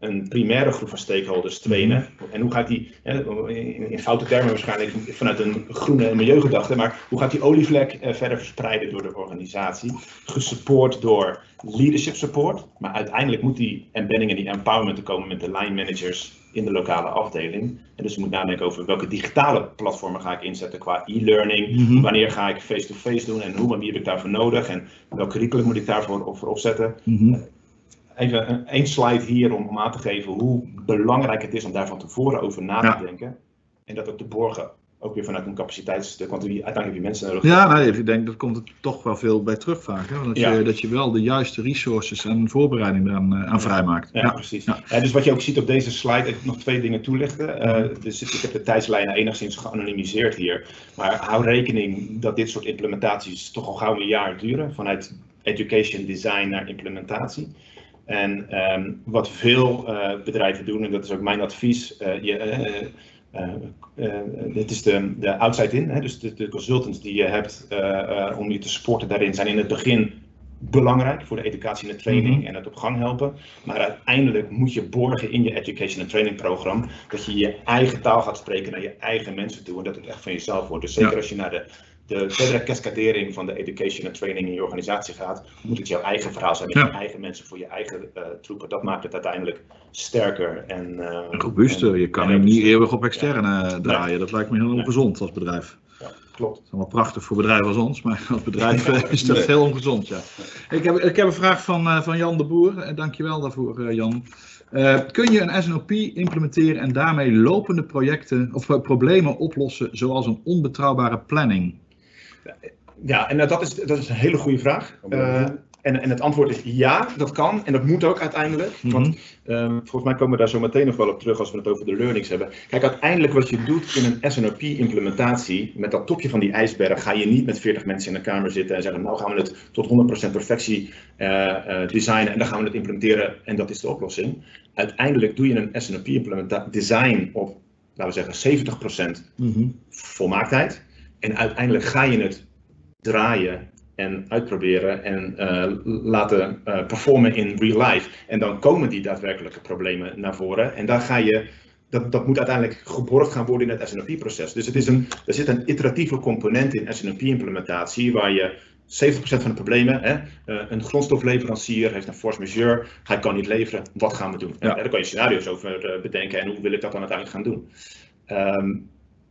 een primaire groep van stakeholders trainen. En hoe gaat die, hè, in, foute termen waarschijnlijk vanuit een groene en milieugedachte, maar hoe gaat die olievlek eh, verder verspreiden door de organisatie? Gesupport door leadership support, maar uiteindelijk moet die embedding en die empowerment er komen met de line managers in de lokale afdeling. En dus je moet nadenken over welke digitale platformen ga ik inzetten qua e-learning, Mhm. wanneer ga ik face-to-face doen en hoe en wie heb ik daarvoor nodig en welk curriculum moet ik daarvoor voor opzetten. Mhm. Even een- één slide hier om, om aan te geven hoe belangrijk het is om daar van tevoren over na te Ja. denken. En dat ook te borgen, ook weer vanuit een capaciteitsstuk, want uiteindelijk heb je mensen nodig. Ja, nee, ik denk dat komt er toch wel veel bij terug vaak. Hè? Dat, Ja. je, dat je wel de juiste resources en voorbereiding eraan eh, aan vrijmaakt. Ja, Ja. precies. Ja. Eh, dus wat je ook ziet op deze slide, ik nog twee dingen toelichten. Eh, dus ik heb de tijdslijnen enigszins geanonimiseerd hier. Maar hou rekening dat dit soort implementaties toch al gauw een jaar duren. Vanuit education design naar implementatie. En ehm, wat veel bedrijven doen, en dat is ook mijn advies, eh, je, eh, dit is de, de outside in, hè, dus de, de consultants die je hebt eh, eh, om je te supporten daarin zijn in het begin belangrijk voor de educatie en de training Mhm. en het op gang helpen. Maar uiteindelijk moet je borgen in je education en training programma dat je je eigen taal gaat spreken naar je eigen mensen toe en dat het echt van jezelf wordt. Dus zeker Ja. als je naar de, de verdere cascadering van de education en training in je organisatie gaat, moet het jouw eigen verhaal zijn met Ja. je eigen mensen voor je eigen eh, troepen. Dat maakt het uiteindelijk sterker en eh, Robuuster. Je kan hem niet eeuwig op externe eh, draaien. Dat lijkt me heel Nee. ongezond als bedrijf. Ja, klopt. Dat is allemaal prachtig voor bedrijven als ons, maar als bedrijf is dat heel ongezond. Ja. Ik, heb, ik heb een vraag van, van Jan de Boer. Dankjewel daarvoor, Jan. Kun je een SNOP implementeren en daarmee lopende projecten of problemen oplossen, zoals een onbetrouwbare planning? Ja, en eh, dat is, dat is een hele goede vraag. Eh, en, en het antwoord is ja, dat kan. En dat moet ook uiteindelijk. Want eh, volgens mij komen we daar zo meteen nog wel op terug als we het over de learnings hebben. Kijk, uiteindelijk wat je doet in een SNOP-implementatie, met dat topje van die ijsberg, ga je niet met 40 mensen in een kamer zitten en zeggen, nou gaan we het tot 100% perfectie eh, designen en dan gaan we het implementeren en dat is de oplossing. Uiteindelijk doe je een SNOP-design op, laten we zeggen, 70% Mhm. volmaaktheid. En uiteindelijk ga je het draaien en uitproberen en eh, laten eh, performen in real life. En dan komen die daadwerkelijke problemen naar voren. En daar ga je, dat, dat moet uiteindelijk geborgd gaan worden in het SNOP-proces. Dus het is een, er zit een iteratieve component in SNOP-implementatie waar je 70% van de problemen, hè, eh, een grondstofleverancier heeft een force majeure, hij kan niet leveren, wat gaan we doen? Ja. En daar kan je scenario's over bedenken en hoe wil ik dat dan uiteindelijk gaan doen. Ehm,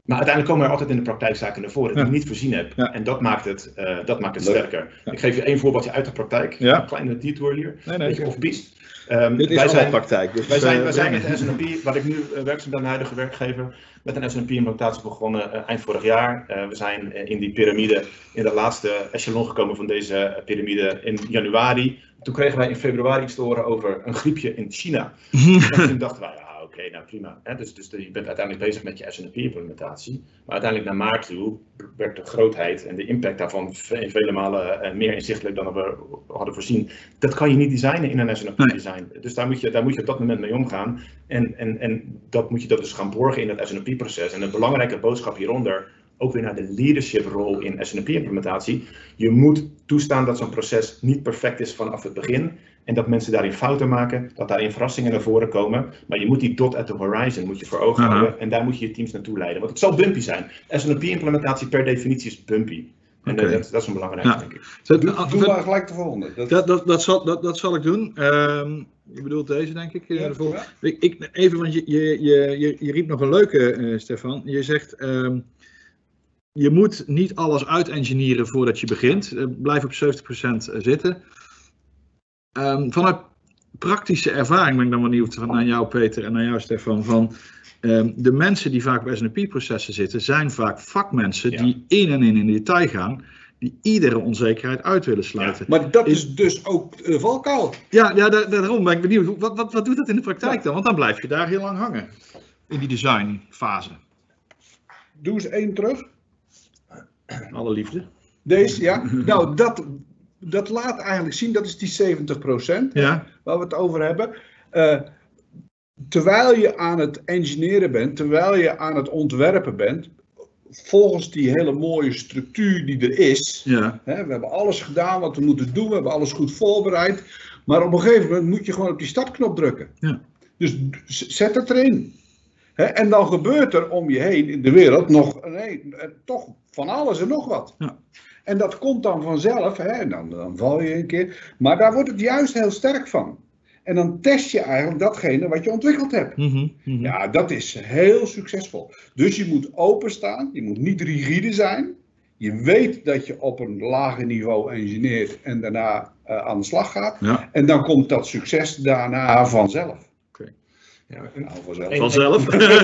maar uiteindelijk komen er altijd in de praktijk zaken naar voren die Ja. je niet voorzien hebt. Ja. En dat maakt het, eh, dat maakt het Leuk. sterker. Ja. Ik geef je één voorbeeldje uit de praktijk. Ja. Een kleine detour hier. Nee, Beetje off-piste. Ehm, Dit is wij zijn, praktijk. Dus wij zijn, eh, wij zijn met de SNP, wat ik nu uh, werkzaam ben, mijn huidige werkgever, met een SNP-implementatie begonnen eind vorig jaar. Eh, we zijn in die piramide, in de laatste echelon gekomen van deze piramide in januari. Toen kregen wij in februari iets te horen over een griepje in China. [LAUGHS] en toen dachten wij, ja oké, nou prima. Dus, dus je bent uiteindelijk bezig met je SNP-implementatie. Maar uiteindelijk naar maart toe werd de grootheid en de impact daarvan ve- vele malen eh, meer inzichtelijk dan we hadden voorzien. Dat kan je niet designen in een SNP-design. Dus daar moet, je, daar moet je op dat moment mee omgaan. En, en, en dat moet je dat dus gaan borgen in het SNP-proces. En een belangrijke boodschap hieronder, ook weer naar de leadership rol in SNP-implementatie. Je moet toestaan dat zo'n proces niet perfect is vanaf het begin. En dat mensen daarin fouten maken, dat daarin verrassingen naar voren komen. Maar je moet die dot at the horizon moet je voor ogen houden. En daar moet je je teams naartoe leiden. Want het zal bumpy zijn. SNP-implementatie per definitie is bumpy. En Oké. dat, dat is een belangrijke, Ja. denk ik. Zo, Doe, doe maar gelijk de volgende. Dat, Dat, dat, dat, zal, dat, dat zal ik doen. Ehm je bedoelt deze, denk ik. eh, Ja, de ik, ik, even, want je, je, je, je, je riep nog een leuke, eh, Stefan. Je zegt, ehm, je moet niet alles uitengineeren voordat je begint. Eh, blijf op 70% zitten. Ehm, vanuit praktische ervaring ben ik dan benieuwd naar jou, Peter, en naar jou, Stefan. Van, ehm, de mensen die vaak bij SNP-processen zitten, zijn vaak vakmensen Ja. die in en in in detail gaan. Die iedere onzekerheid uit willen sluiten. maar dat Is- is dus ook de valkuil. Ja, ja da- daarom ben ik benieuwd. Wat, wat, wat doet dat in de praktijk dan? Want dan blijf je daar heel lang hangen. In die designfase. Doe eens één terug. [CLEARS THROAT] Alle liefde. Deze, ja. Nou, dat, dat laat eigenlijk zien, dat is die 70% Ja. waar we het over hebben. Eh, terwijl je aan het engineeren bent, terwijl je aan het ontwerpen bent, volgens die hele mooie structuur die er is. Ja. Hè, we hebben alles gedaan wat we moeten doen, we hebben alles goed voorbereid. Maar op een gegeven moment moet je gewoon op die startknop drukken. Ja. Dus zet het erin. En dan gebeurt er om je heen in de wereld nog nee, eh, toch van alles en nog wat. Ja. En dat komt dan vanzelf, hè, en dan, dan val je een keer. Maar daar wordt het juist heel sterk van. En dan test je eigenlijk datgene wat je ontwikkeld hebt. Mhm, mhm. Ja, dat is heel succesvol. Dus je moet openstaan, je moet niet rigide zijn. Je weet dat je op een lager niveau engineert en daarna eh, aan de slag gaat. Ja. En dan komt dat succes daarna vanzelf. Ja, Nou, vanzelf. Vanzelf.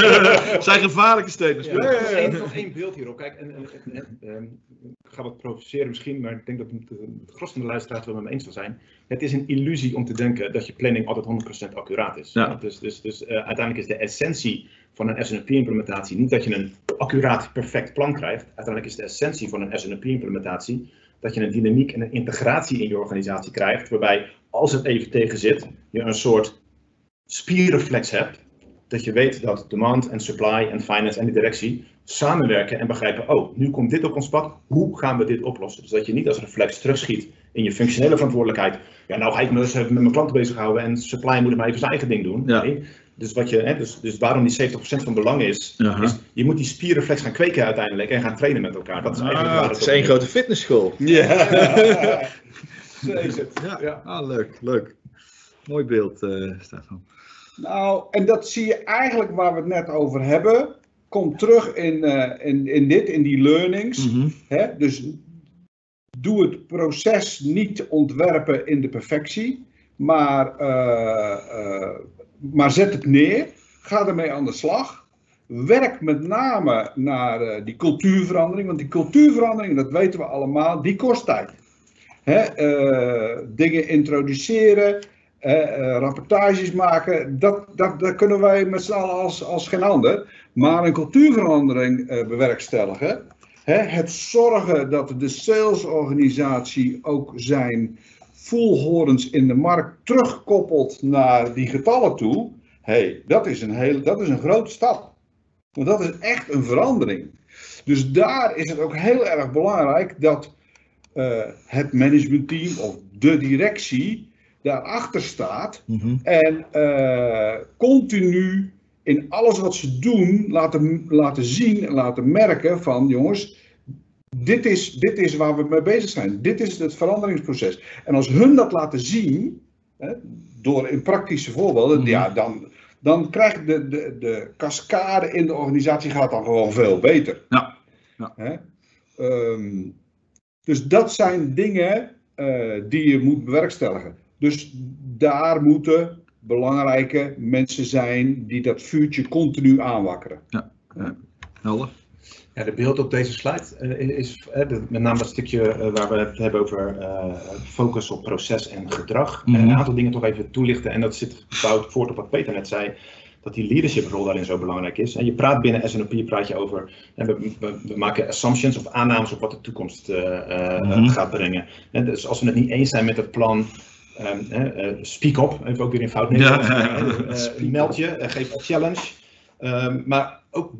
[LAUGHS] zijn gevaarlijke statements. Ja, Pieter. nog één, nog één beeld hierop. Kijk, en, en, en, en, ehm, ik ga wat provoceren misschien, maar ik denk dat het, het gros van de luisteraars het wel met me eens zal zijn. Het is een illusie om te denken dat je planning altijd 100% accuraat is. Ja. Dus, dus, dus eh, uiteindelijk is de essentie van een SNP-implementatie niet dat je een accuraat, perfect plan krijgt. Uiteindelijk is de essentie van een SNP-implementatie dat je een dynamiek en een integratie in je organisatie krijgt, waarbij als het even tegen zit, je een soort spierreflex hebt dat je weet dat demand en supply en finance en de directie samenwerken en begrijpen, oh, nu komt dit op ons pad, hoe gaan we dit oplossen? Dus dat je niet als reflex terugschiet in je functionele verantwoordelijkheid. Ja, nou ga ik me dus even met mijn klanten bezighouden en supply moet maar even zijn eigen ding doen. Ja. Nee. Dus, wat je, hè, dus, dus waarom die 70% van belang is, Aha. is, je moet die spierreflex gaan kweken uiteindelijk en gaan trainen met elkaar. Dat is eigenlijk Ah, waar het is één grote fitnessschool. Ja. [LAUGHS] Zo is het. Ja, Ja. Ah, leuk, leuk. Mooi beeld, eh Stefan. Nou, en dat zie je eigenlijk waar we het net over hebben. Komt terug in, eh, in, in dit, in die learnings. Mhm. Hè? Dus doe het proces niet ontwerpen in de perfectie, maar, eh, eh, maar zet het neer. Ga ermee aan de slag. Werk met name naar die cultuurverandering, want die cultuurverandering, dat weten we allemaal, die kost tijd. Hè? dingen introduceren, eh, rapportages maken, dat, dat, dat kunnen wij met z'n allen als, als geen ander. Maar een cultuurverandering eh, bewerkstelligen, Hè, het zorgen dat de salesorganisatie ook zijn voelhorens in de markt terugkoppelt naar die getallen toe. hey, dat, is een hele, dat is een grote stap. Want dat is echt een verandering. Dus daar is het ook heel erg belangrijk dat eh, het managementteam of de directie daarachter staat Mhm. en eh, continu in alles wat ze doen laten, laten zien en laten merken van jongens, dit is, dit is waar we mee bezig zijn. Dit is het veranderingsproces. En als hun dat laten zien, hè, door in praktische voorbeelden, Mhm. ja, dan, dan krijgt de, de, de cascade in de organisatie gaat dan gewoon veel beter. Ja, ja. Hè? Ehm, dus dat zijn dingen eh, die je moet bewerkstelligen. Dus daar moeten belangrijke mensen zijn die dat vuurtje continu aanwakkeren. Helder. Ja, de beeld op deze slide eh, is eh, de- met name dat stukje eh, waar we het hebben over eh, focus op proces en gedrag. Mhm. Eh, een aantal dingen toch even toelichten en dat zit gebouwd voort op wat Peter net zei. Dat die leadership rol daarin zo belangrijk is. En je praat binnen SNOP praat je over, en we, we, we maken assumptions of aannames op wat de toekomst Mhm. gaat brengen. En dus als we het niet eens zijn met het plan, ehm, eh, eh, speak up, even ook weer in fout Nederlands. Ja. Eh, eh, meld je, geef een challenge. Ehm, maar ook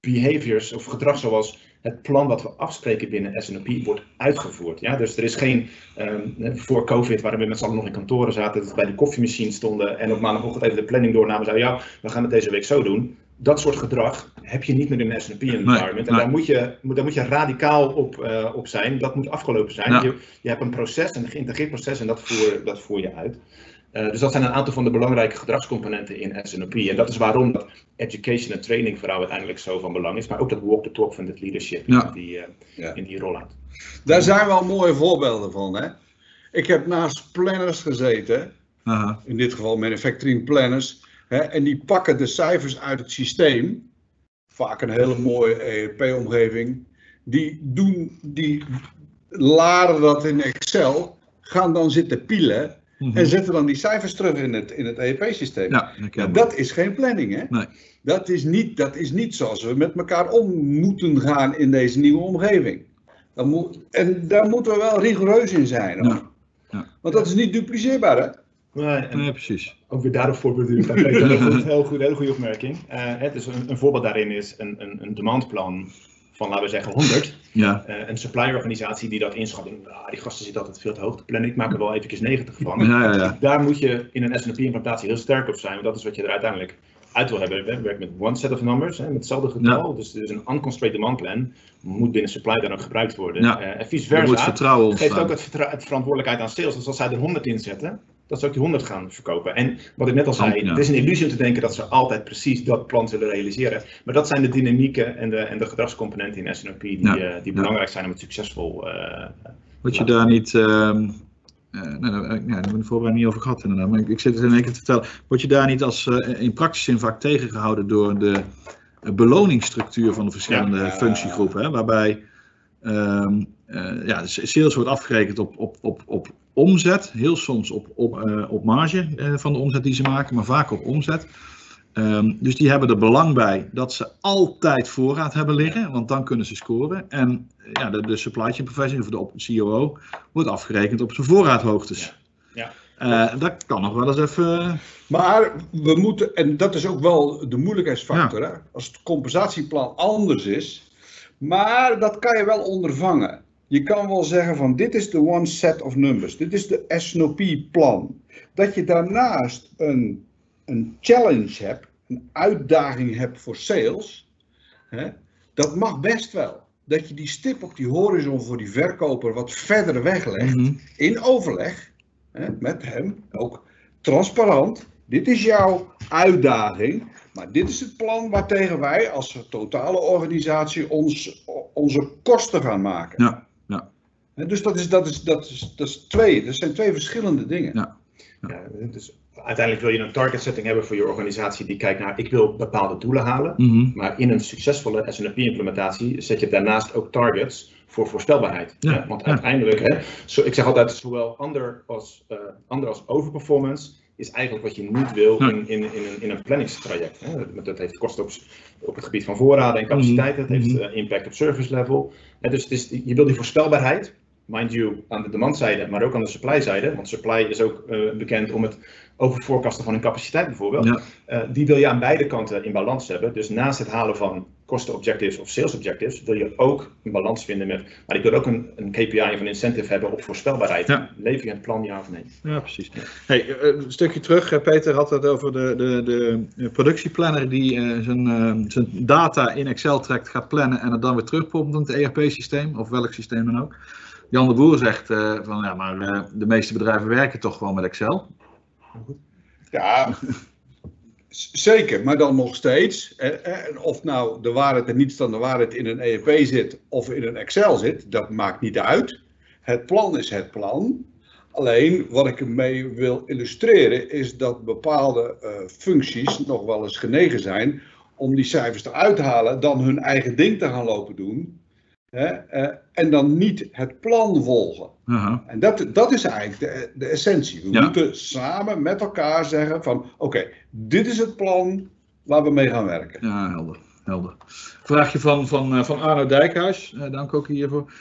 behaviors of gedrag zoals het plan wat we afspreken binnen SNOP wordt uitgevoerd. Ja? Dus er is geen, ehm, voor COVID, waar we met z'n allen nog in kantoren zaten, dat we bij de koffiemachine stonden en op maandagochtend even de planning doornamen, zeiden ja, we gaan het deze week zo doen. Dat soort gedrag heb je niet meer in een SNOP environment. en nee. daar moet, je, moet- daar moet je radicaal op, eh, op zijn. Dat moet afgelopen zijn. Ja. Je, je hebt een proces, een geïntegreerd proces en dat voer, dat voer je uit. Eh, dus dat zijn een aantal van de belangrijke gedragscomponenten in SNOP. En dat is waarom dat education en training voor jou uiteindelijk zo van belang is. Maar ook dat walk the talk van het leadership Ja. in die, eh, Ja. in die rollout. Daar zijn wel mooie voorbeelden van. Hè? Ik heb naast planners gezeten, in dit geval manufacturing planners, hè, en die pakken de cijfers uit het systeem. Vaak een hele mooie ERP-omgeving. Die, doen, die laden dat in Excel, gaan dan zitten pielen Mhm. en zetten dan die cijfers terug in het, in het ERP-systeem. Ja, dat Ja, is geen planning, hè? Nee. Dat is, niet, dat is niet zoals we met elkaar om moeten gaan in deze nieuwe omgeving. Dat moet, en daar moeten we wel rigoureus in zijn. Ja. Want dat is niet dupliceerbaar, hè? Nee, en Nee, precies. ook weer daarop voorbeeld aan Peter. [LAUGHS] Heel goed, heel goed, hele goede opmerking. Eh, het is een, een voorbeeld daarin is een, een, een demandplan van, laten we zeggen, 100. Ja. Eh, een supply-organisatie die dat inschat. Ah, die gasten zitten altijd veel te hoog te plannen. Ik maak er wel eventjes 90 van. Ja, ja, ja. Daar moet je in een SNP-implementatie heel sterk op zijn. Want dat is wat je er uiteindelijk uit wil hebben. We werken met one set of numbers, hè, met hetzelfde getal. Dus, dus een unconstrained demand plan moet binnen supply dan ook gebruikt worden. Ja. Eh, en vice Er moet versa. vertrouwen geeft ook het, het verantwoordelijkheid aan sales. Dus als zij er 100 inzetten, dat ze ook die 100 gaan verkopen. En wat ik net al zei, Ja. het is een illusie om te denken dat ze altijd precies dat plan zullen realiseren. Maar dat zijn de dynamieken en de, en de gedragscomponenten in SNOP die, Ja. eh, die Ja. belangrijk zijn om het succesvol eh Wat je daar niet. ehm eh, nou, nou, ja, daar hebben we de voorbereiding niet over gehad inderdaad. Maar ik, ik zit het in één keer te vertellen. Word je daar niet als in praktische zin vaak tegengehouden door de beloningsstructuur van de verschillende Ja. functiegroepen? Hè? Waarbij ehm, eh, ja, sales wordt afgerekend op, op, op, op omzet. Heel soms op, op, eh, op marge eh, van de omzet die ze maken, maar vaak op omzet. Ehm, dus die hebben er belang bij dat ze altijd voorraad hebben liggen, want dan kunnen ze scoren. En ja, de, de supply chain professional of de COO wordt afgerekend op zijn voorraadhoogtes. Ja. Dat kan nog wel eens even. Maar we moeten, en dat is ook wel de moeilijkheidsfactor, hè? als het compensatieplan anders is. Maar dat kan je wel ondervangen. Je kan wel zeggen van dit is de one set of numbers, dit is de SNOP-plan. Dat je daarnaast een, een challenge hebt, een uitdaging hebt voor sales, hè? dat mag best wel. Dat je die stip op die horizon voor die verkoper wat verder weglegt, Mhm. in overleg hè, met hem, ook transparant. Dit is jouw uitdaging, maar dit is het plan waartegen wij als totale organisatie ons, onze kosten gaan maken. Ja, Dus dat is, dat, is, dat, is, dat is twee, dat zijn twee verschillende dingen. Ja. Ja, dus uiteindelijk wil je een target setting hebben voor je organisatie die kijkt naar ik wil bepaalde doelen halen. Mhm. Maar in een succesvolle SNP-implementatie zet je daarnaast ook targets voor voorspelbaarheid. Ja? Want ja. uiteindelijk, hè, zo, ik zeg altijd, zowel under als, eh under als overperformance is eigenlijk wat je niet wil in, in, in, een, in een planningstraject. Hè? Dat- heeft kosten op, op het gebied van voorraden en capaciteit, dat heeft Mhm. eh, impact op service level. Hè, dus het is, je wil die voorspelbaarheid, mind you, aan de demandzijde, maar ook aan de supplyzijde. Want supply is ook eh, bekend om het overforecasten van hun capaciteit bijvoorbeeld. Ja. Eh, die wil je aan beide kanten in balans hebben. Dus naast het halen van kostenobjectives of sales objectives, wil je ook een balans vinden met. Maar ik wil ook een, een KPI of een incentive hebben op voorspelbaarheid. Ja. Lever je het plan ja of nee? Ja, precies. Hey, eh, een stukje terug, Peter had het over de, de, de productieplanner die eh, zijn, eh, zijn data in Excel trekt, gaat plannen en het dan weer terugpompt in het ERP-systeem, of welk systeem dan ook. Jan de Boer zegt eh, van ja, maar eh, de meeste bedrijven werken toch gewoon met Excel. Ja, [LAUGHS] zeker, maar dan nog steeds. of nou de waarheid en niets dan de waarheid in een ERP zit of in een Excel zit, dat maakt niet uit. Het plan is het plan. Alleen wat ik ermee wil illustreren is dat bepaalde eh, functies nog wel eens genegen zijn om die cijfers eruit te halen, dan hun eigen ding te gaan lopen doen. Hè, eh, en dan niet het plan volgen. En dat, dat is eigenlijk de, de essentie. We Ja. moeten samen met elkaar zeggen van oké, dit is het plan waar we mee gaan werken. Ja, helder. helder. Vraagje van, van, eh, van Arno Dijkhuis, eh, dank ook hiervoor.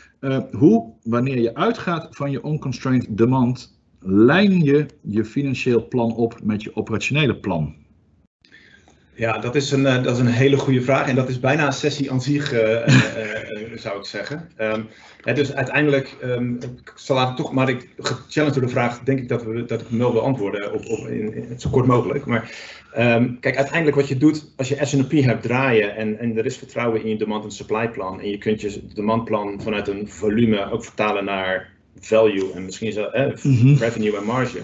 Hoe, wanneer je uitgaat van je unconstrained demand, lijn je je financieel plan op met je operationele plan? Ja, dat is, een, eh, dat is een hele goede vraag. En dat is bijna een sessie aan zich, eh, eh, zou ik zeggen. Ehm, hè, dus uiteindelijk, ehm, ik zal laten toch, maar ik gechallenged door de vraag, denk ik dat, we, dat ik hem wel wil antwoorden op, op, in, in, zo kort mogelijk. Maar ehm, kijk, uiteindelijk wat je doet, als je S&OP hebt draaien en, en er is vertrouwen in je demand en supply plan. En je kunt je demandplan vanuit een volume ook vertalen naar value en misschien eh, Mhm. revenue en marge.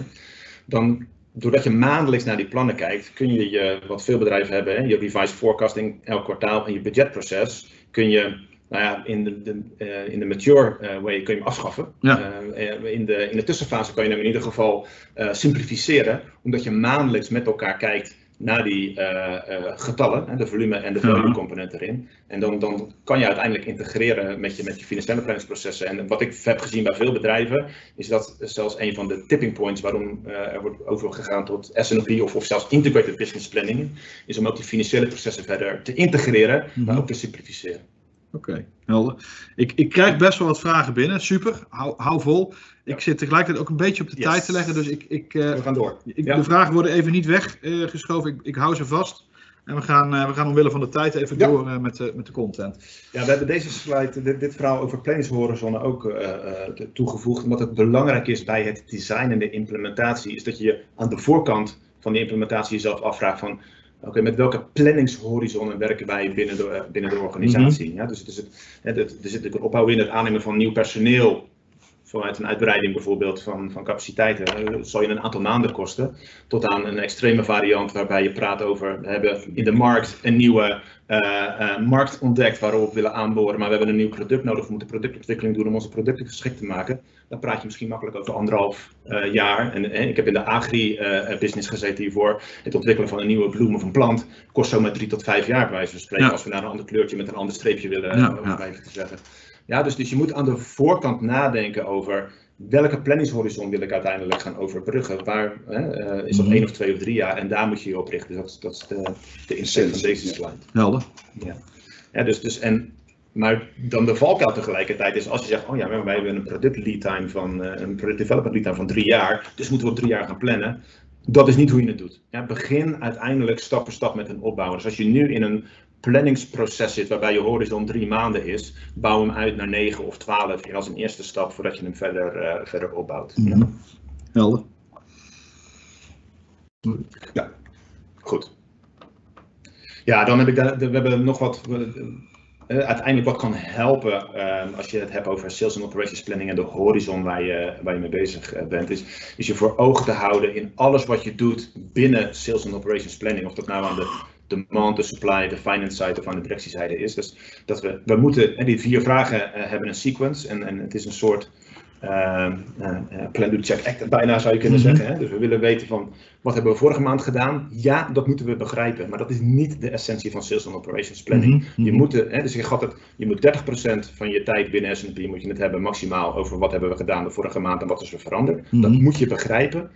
Dan doordat je maandelijks naar die plannen kijkt, kun je, je wat veel bedrijven hebben, hè, je revised forecasting elk kwartaal en je budgetproces, kun je nou ja, in de, de, eh, in de mature eh, way kun je hem afschaffen. Ja. Eh, in, de, in de tussenfase kan je hem in ieder geval simplificeren, omdat je maandelijks met elkaar kijkt naar die eh, eh, getallen, hè, de volume en de value Ja. component erin. En dan, dan kan je uiteindelijk integreren met je, met je financiële planningsprocessen. En wat ik heb gezien bij veel bedrijven, is dat zelfs een van de tipping points waarom eh, er wordt overgegaan tot S&OP of, of zelfs integrated business planning, is om ook die financiële processen verder te integreren, maar Mhm. ook te simplificeren. Oké, helder. Ik, ik krijg best wel wat vragen binnen. Super, hou, hou vol. Ik zit tegelijkertijd ook een beetje op de Yes. tijd te leggen, dus ik, ik, eh, We gaan door. ik, Ja. de vragen worden even niet weggeschoven. ik, ik hou ze vast. En we gaan, eh, we gaan omwille van de tijd even Ja. door eh, met, de, met de content. Ja, we hebben deze slide, dit, dit verhaal over planningshorizonnen ook toegevoegd. Omdat het belangrijk is bij het design en de implementatie, is dat je je aan de voorkant van die implementatie jezelf afvraagt van, oké, met welke planningshorizonnen werken wij binnen de, eh, binnen de organisatie? ja, dus het is het, het- er zit natuurlijk een opbouw in het aannemen van nieuw personeel. Vanuit een uitbreiding bijvoorbeeld van, van capaciteiten eh, zal je een aantal maanden kosten. Tot aan een extreme variant waarbij je praat over, we hebben in de markt een nieuwe eh, eh, markt ontdekt waarop we willen aanboren, maar we hebben een nieuw product nodig, we moeten productontwikkeling doen om onze producten geschikt te maken. Dan praat je misschien makkelijk over anderhalf jaar. En ik heb in de agri-business gezeten hiervoor. Het ontwikkelen van een nieuwe bloem of een plant kost zomaar drie tot vijf jaar, bij wijze van spreken, Ja. als we naar een ander kleurtje met een ander streepje willen, Ja, even te zeggen. Ja, dus, dus je moet aan de voorkant nadenken over welke planningshorizon wil ik uiteindelijk gaan overbruggen. Waar hè, eh, is dat Mhm. één of twee of drie jaar? En daar moet je je op richten. Dat, is- dat is de, de deze slide. Helder. Ja, dus, dus en maar dan de valkuil tegelijkertijd is als je zegt, oh ja, maar wij hebben een product lead time van, eh, een product development lead time van drie jaar, dus moeten we op drie jaar gaan plannen. Dat is niet hoe je het doet. Ja, begin uiteindelijk stap voor stap met een opbouwen. Dus als je nu in een planningsproces zit waarbij je horizon drie maanden is, bouw hem uit naar negen of twaalf als een eerste stap voordat je hem verder, eh, verder opbouwt. Mhm. Helder. Goed. Ja, dan heb ik daar, we hebben nog wat. eh, uiteindelijk wat kan helpen eh, als je het hebt over sales and operations planning en de horizon waar je, waar je mee bezig eh, bent, is, is je voor ogen te houden in alles wat je doet binnen sales and operations planning. Of dat nou aan de demand, de supply, de finance side of aan de directiezijde is. Dus dat we, we moeten, en die vier vragen eh, hebben een sequence en, en het is een soort eh, plan, do, check, act, bijna zou je kunnen Mhm. zeggen. Hè? Dus we willen weten van, wat hebben we vorige maand gedaan? Ja, dat moeten we begrijpen. Maar dat is niet de essentie van Sales and Operations Planning. Mhm, Je mhm. moet, eh, hè, dus je, gaat het, je moet 30% van je tijd binnen S&P moet je het hebben maximaal over wat hebben we gedaan de vorige maand en wat is er veranderd. Dat moet je begrijpen.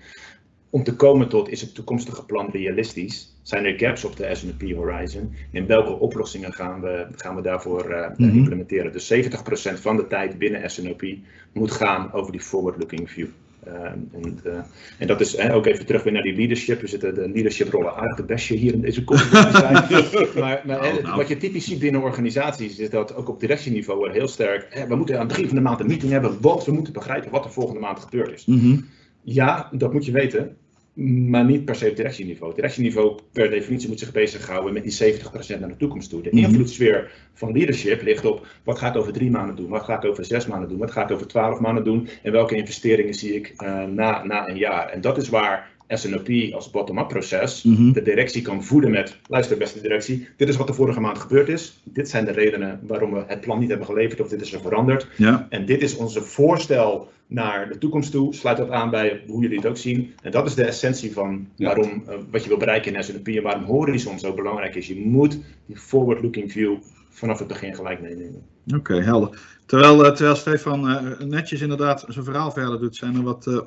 Om te komen tot, is het toekomstige plan realistisch? Zijn er gaps op de S&P horizon? En welke oplossingen gaan we, gaan we daarvoor eh, Mhm. implementeren? Dus 70% van de tijd binnen S&P moet gaan over die forward-looking view. Eh, en, eh, en dat is ook even terug weer naar die leadership. We zitten de leadership rollen aardig de bestje hier in deze conferentie [LAUGHS] maar maar hè, Nou, wat je typisch ziet binnen organisaties is dat ook op directieniveau heel sterk. We moeten aan het begin van de maand een meeting hebben, want we moeten begrijpen wat er volgende maand gebeurd is. Mhm. Ja, dat moet je weten. Maar niet per se op directieniveau. Directieniveau per definitie moet zich bezighouden met die 70% naar de toekomst toe. De invloedssfeer van leadership ligt op wat ga ik over drie maanden doen, wat ga ik over zes maanden doen, wat ga ik over twaalf maanden doen en welke investeringen zie ik eh, na, na een jaar. En dat is waar SNOP als bottom-up proces Mhm. de directie kan voeden met, luister beste directie, dit is wat er vorige maand gebeurd is. Dit zijn de redenen waarom we het plan niet hebben geleverd of dit is er veranderd. Ja. En dit is onze voorstel naar de toekomst toe. Sluit dat aan bij hoe jullie het ook zien. En dat is de essentie van Ja. waarom, eh, wat je wil bereiken in S&P en waarom horizon zo belangrijk is. Je moet die forward-looking view vanaf het begin gelijk meenemen. Oké, helder. Terwijl, eh, terwijl Stefan eh, netjes inderdaad zijn verhaal verder doet, zijn er wat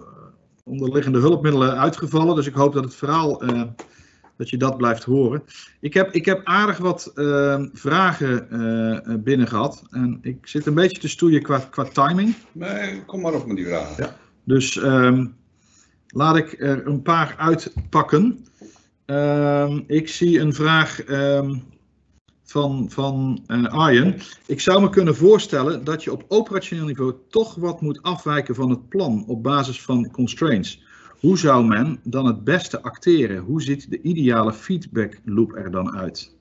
onderliggende hulpmiddelen uitgevallen. Dus ik hoop dat het verhaal, eh, dat je dat blijft horen. Ik heb, ik heb aardig wat eh, vragen eh, eh, binnen gehad. En ik zit een beetje te stoeien qua, qua timing. Nee, kom maar op met die vragen. Ja. Dus ehm, laat ik er een paar uitpakken. Ehm, ik zie een vraag ehm, van, van eh, Arjen. Ik zou me kunnen voorstellen dat je op operationeel niveau toch wat moet afwijken van het plan op basis van constraints. Hoe zou men dan het beste acteren? Hoe ziet de ideale feedback loop er dan uit?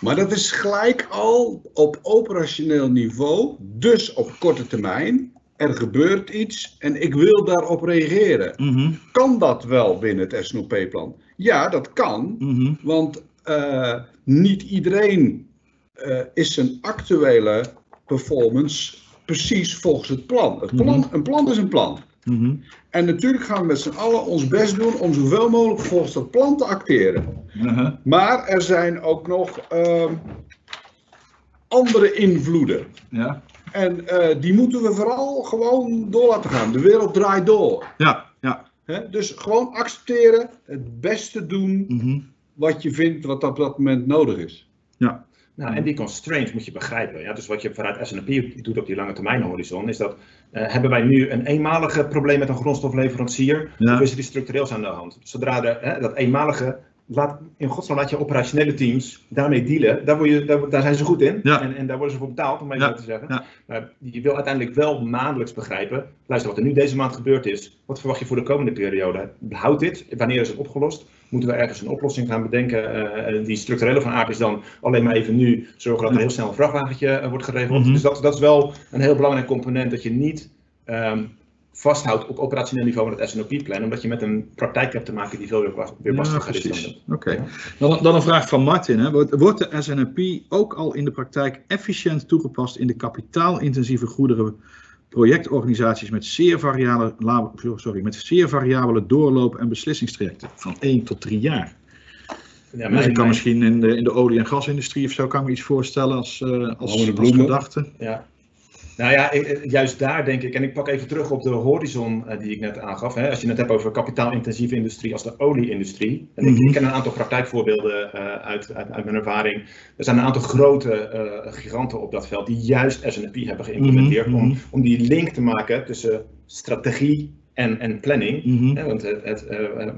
Maar dat is gelijk al op operationeel niveau, dus op korte termijn. Er gebeurt iets en ik wil daarop reageren. Mhm, Kan dat wel binnen het SNOP-plan? Ja, dat kan, mhm, want eh, niet iedereen eh, is zijn actuele performance precies volgens het plan. Het plan Mhm. Een plan is een plan. mhm, En natuurlijk gaan we met z'n allen ons best doen om zoveel mogelijk volgens dat plan te acteren. mhm, Maar er zijn ook nog ehm, andere invloeden. Ja, En eh, die moeten we vooral gewoon door laten gaan. De wereld draait door. ja, ja. Dus gewoon accepteren, het beste doen wat je vindt wat op dat moment nodig is. ja. Nou, en die constraints moet je begrijpen. Ja? Dus wat je vanuit S&P doet op die lange termijn horizon, is dat eh, hebben wij nu een eenmalige probleem met een grondstofleverancier, Ja. of is er iets structureels aan de hand? Zodra de, hè, dat eenmalige, laat, in godsnaam laat je operationele teams daarmee dealen, daar, word je, daar, daar zijn ze goed in Ja. en, en daar worden ze voor betaald, om even Ja. te zeggen. Ja. Maar je wil uiteindelijk wel maandelijks begrijpen, luister wat er nu deze maand gebeurd is, wat verwacht je voor de komende periode? Houdt dit? Wanneer is het opgelost? Moeten we ergens een oplossing gaan bedenken? eh, die structurele van aard is dan alleen maar even nu zorgen dat er heel snel een vrachtwagentje eh, wordt geregeld. Mhm. Dus dat, dat is wel een heel belangrijk component dat je niet ehm, vasthoudt op operationeel niveau met het SNOP-plan, omdat je met een praktijk hebt te maken die veel weer, weer Ja, is precies. Oké. Ja. Dan, dan een vraag van Martin. Hè. Wordt, de SNP ook al in de praktijk efficiënt toegepast in de kapitaalintensieve goederenprojectorganisaties met zeer variabele, sorry, met zeer variabele doorloop- en beslissingstrajecten van 1 tot 3 jaar? Ja, dus ik kan misschien in de, in de olie- en gasindustrie of zo kan ik me iets voorstellen als, eh als, als gedachte. ja. Nou ja, eh, eh, juist daar denk ik, en ik pak even terug op de horizon eh, die ik net aangaf. Hè. Als je het hebt over kapitaalintensieve industrie als de olieindustrie. En ik, Mhm. ik ken een aantal praktijkvoorbeelden uit, uit, uit mijn ervaring. Er zijn een aantal grote giganten op dat veld die juist S&P hebben geïmplementeerd Mhm, om, mhm. om die link te maken tussen strategie en, en planning. Mhm. Hè, want het, het eh, eh,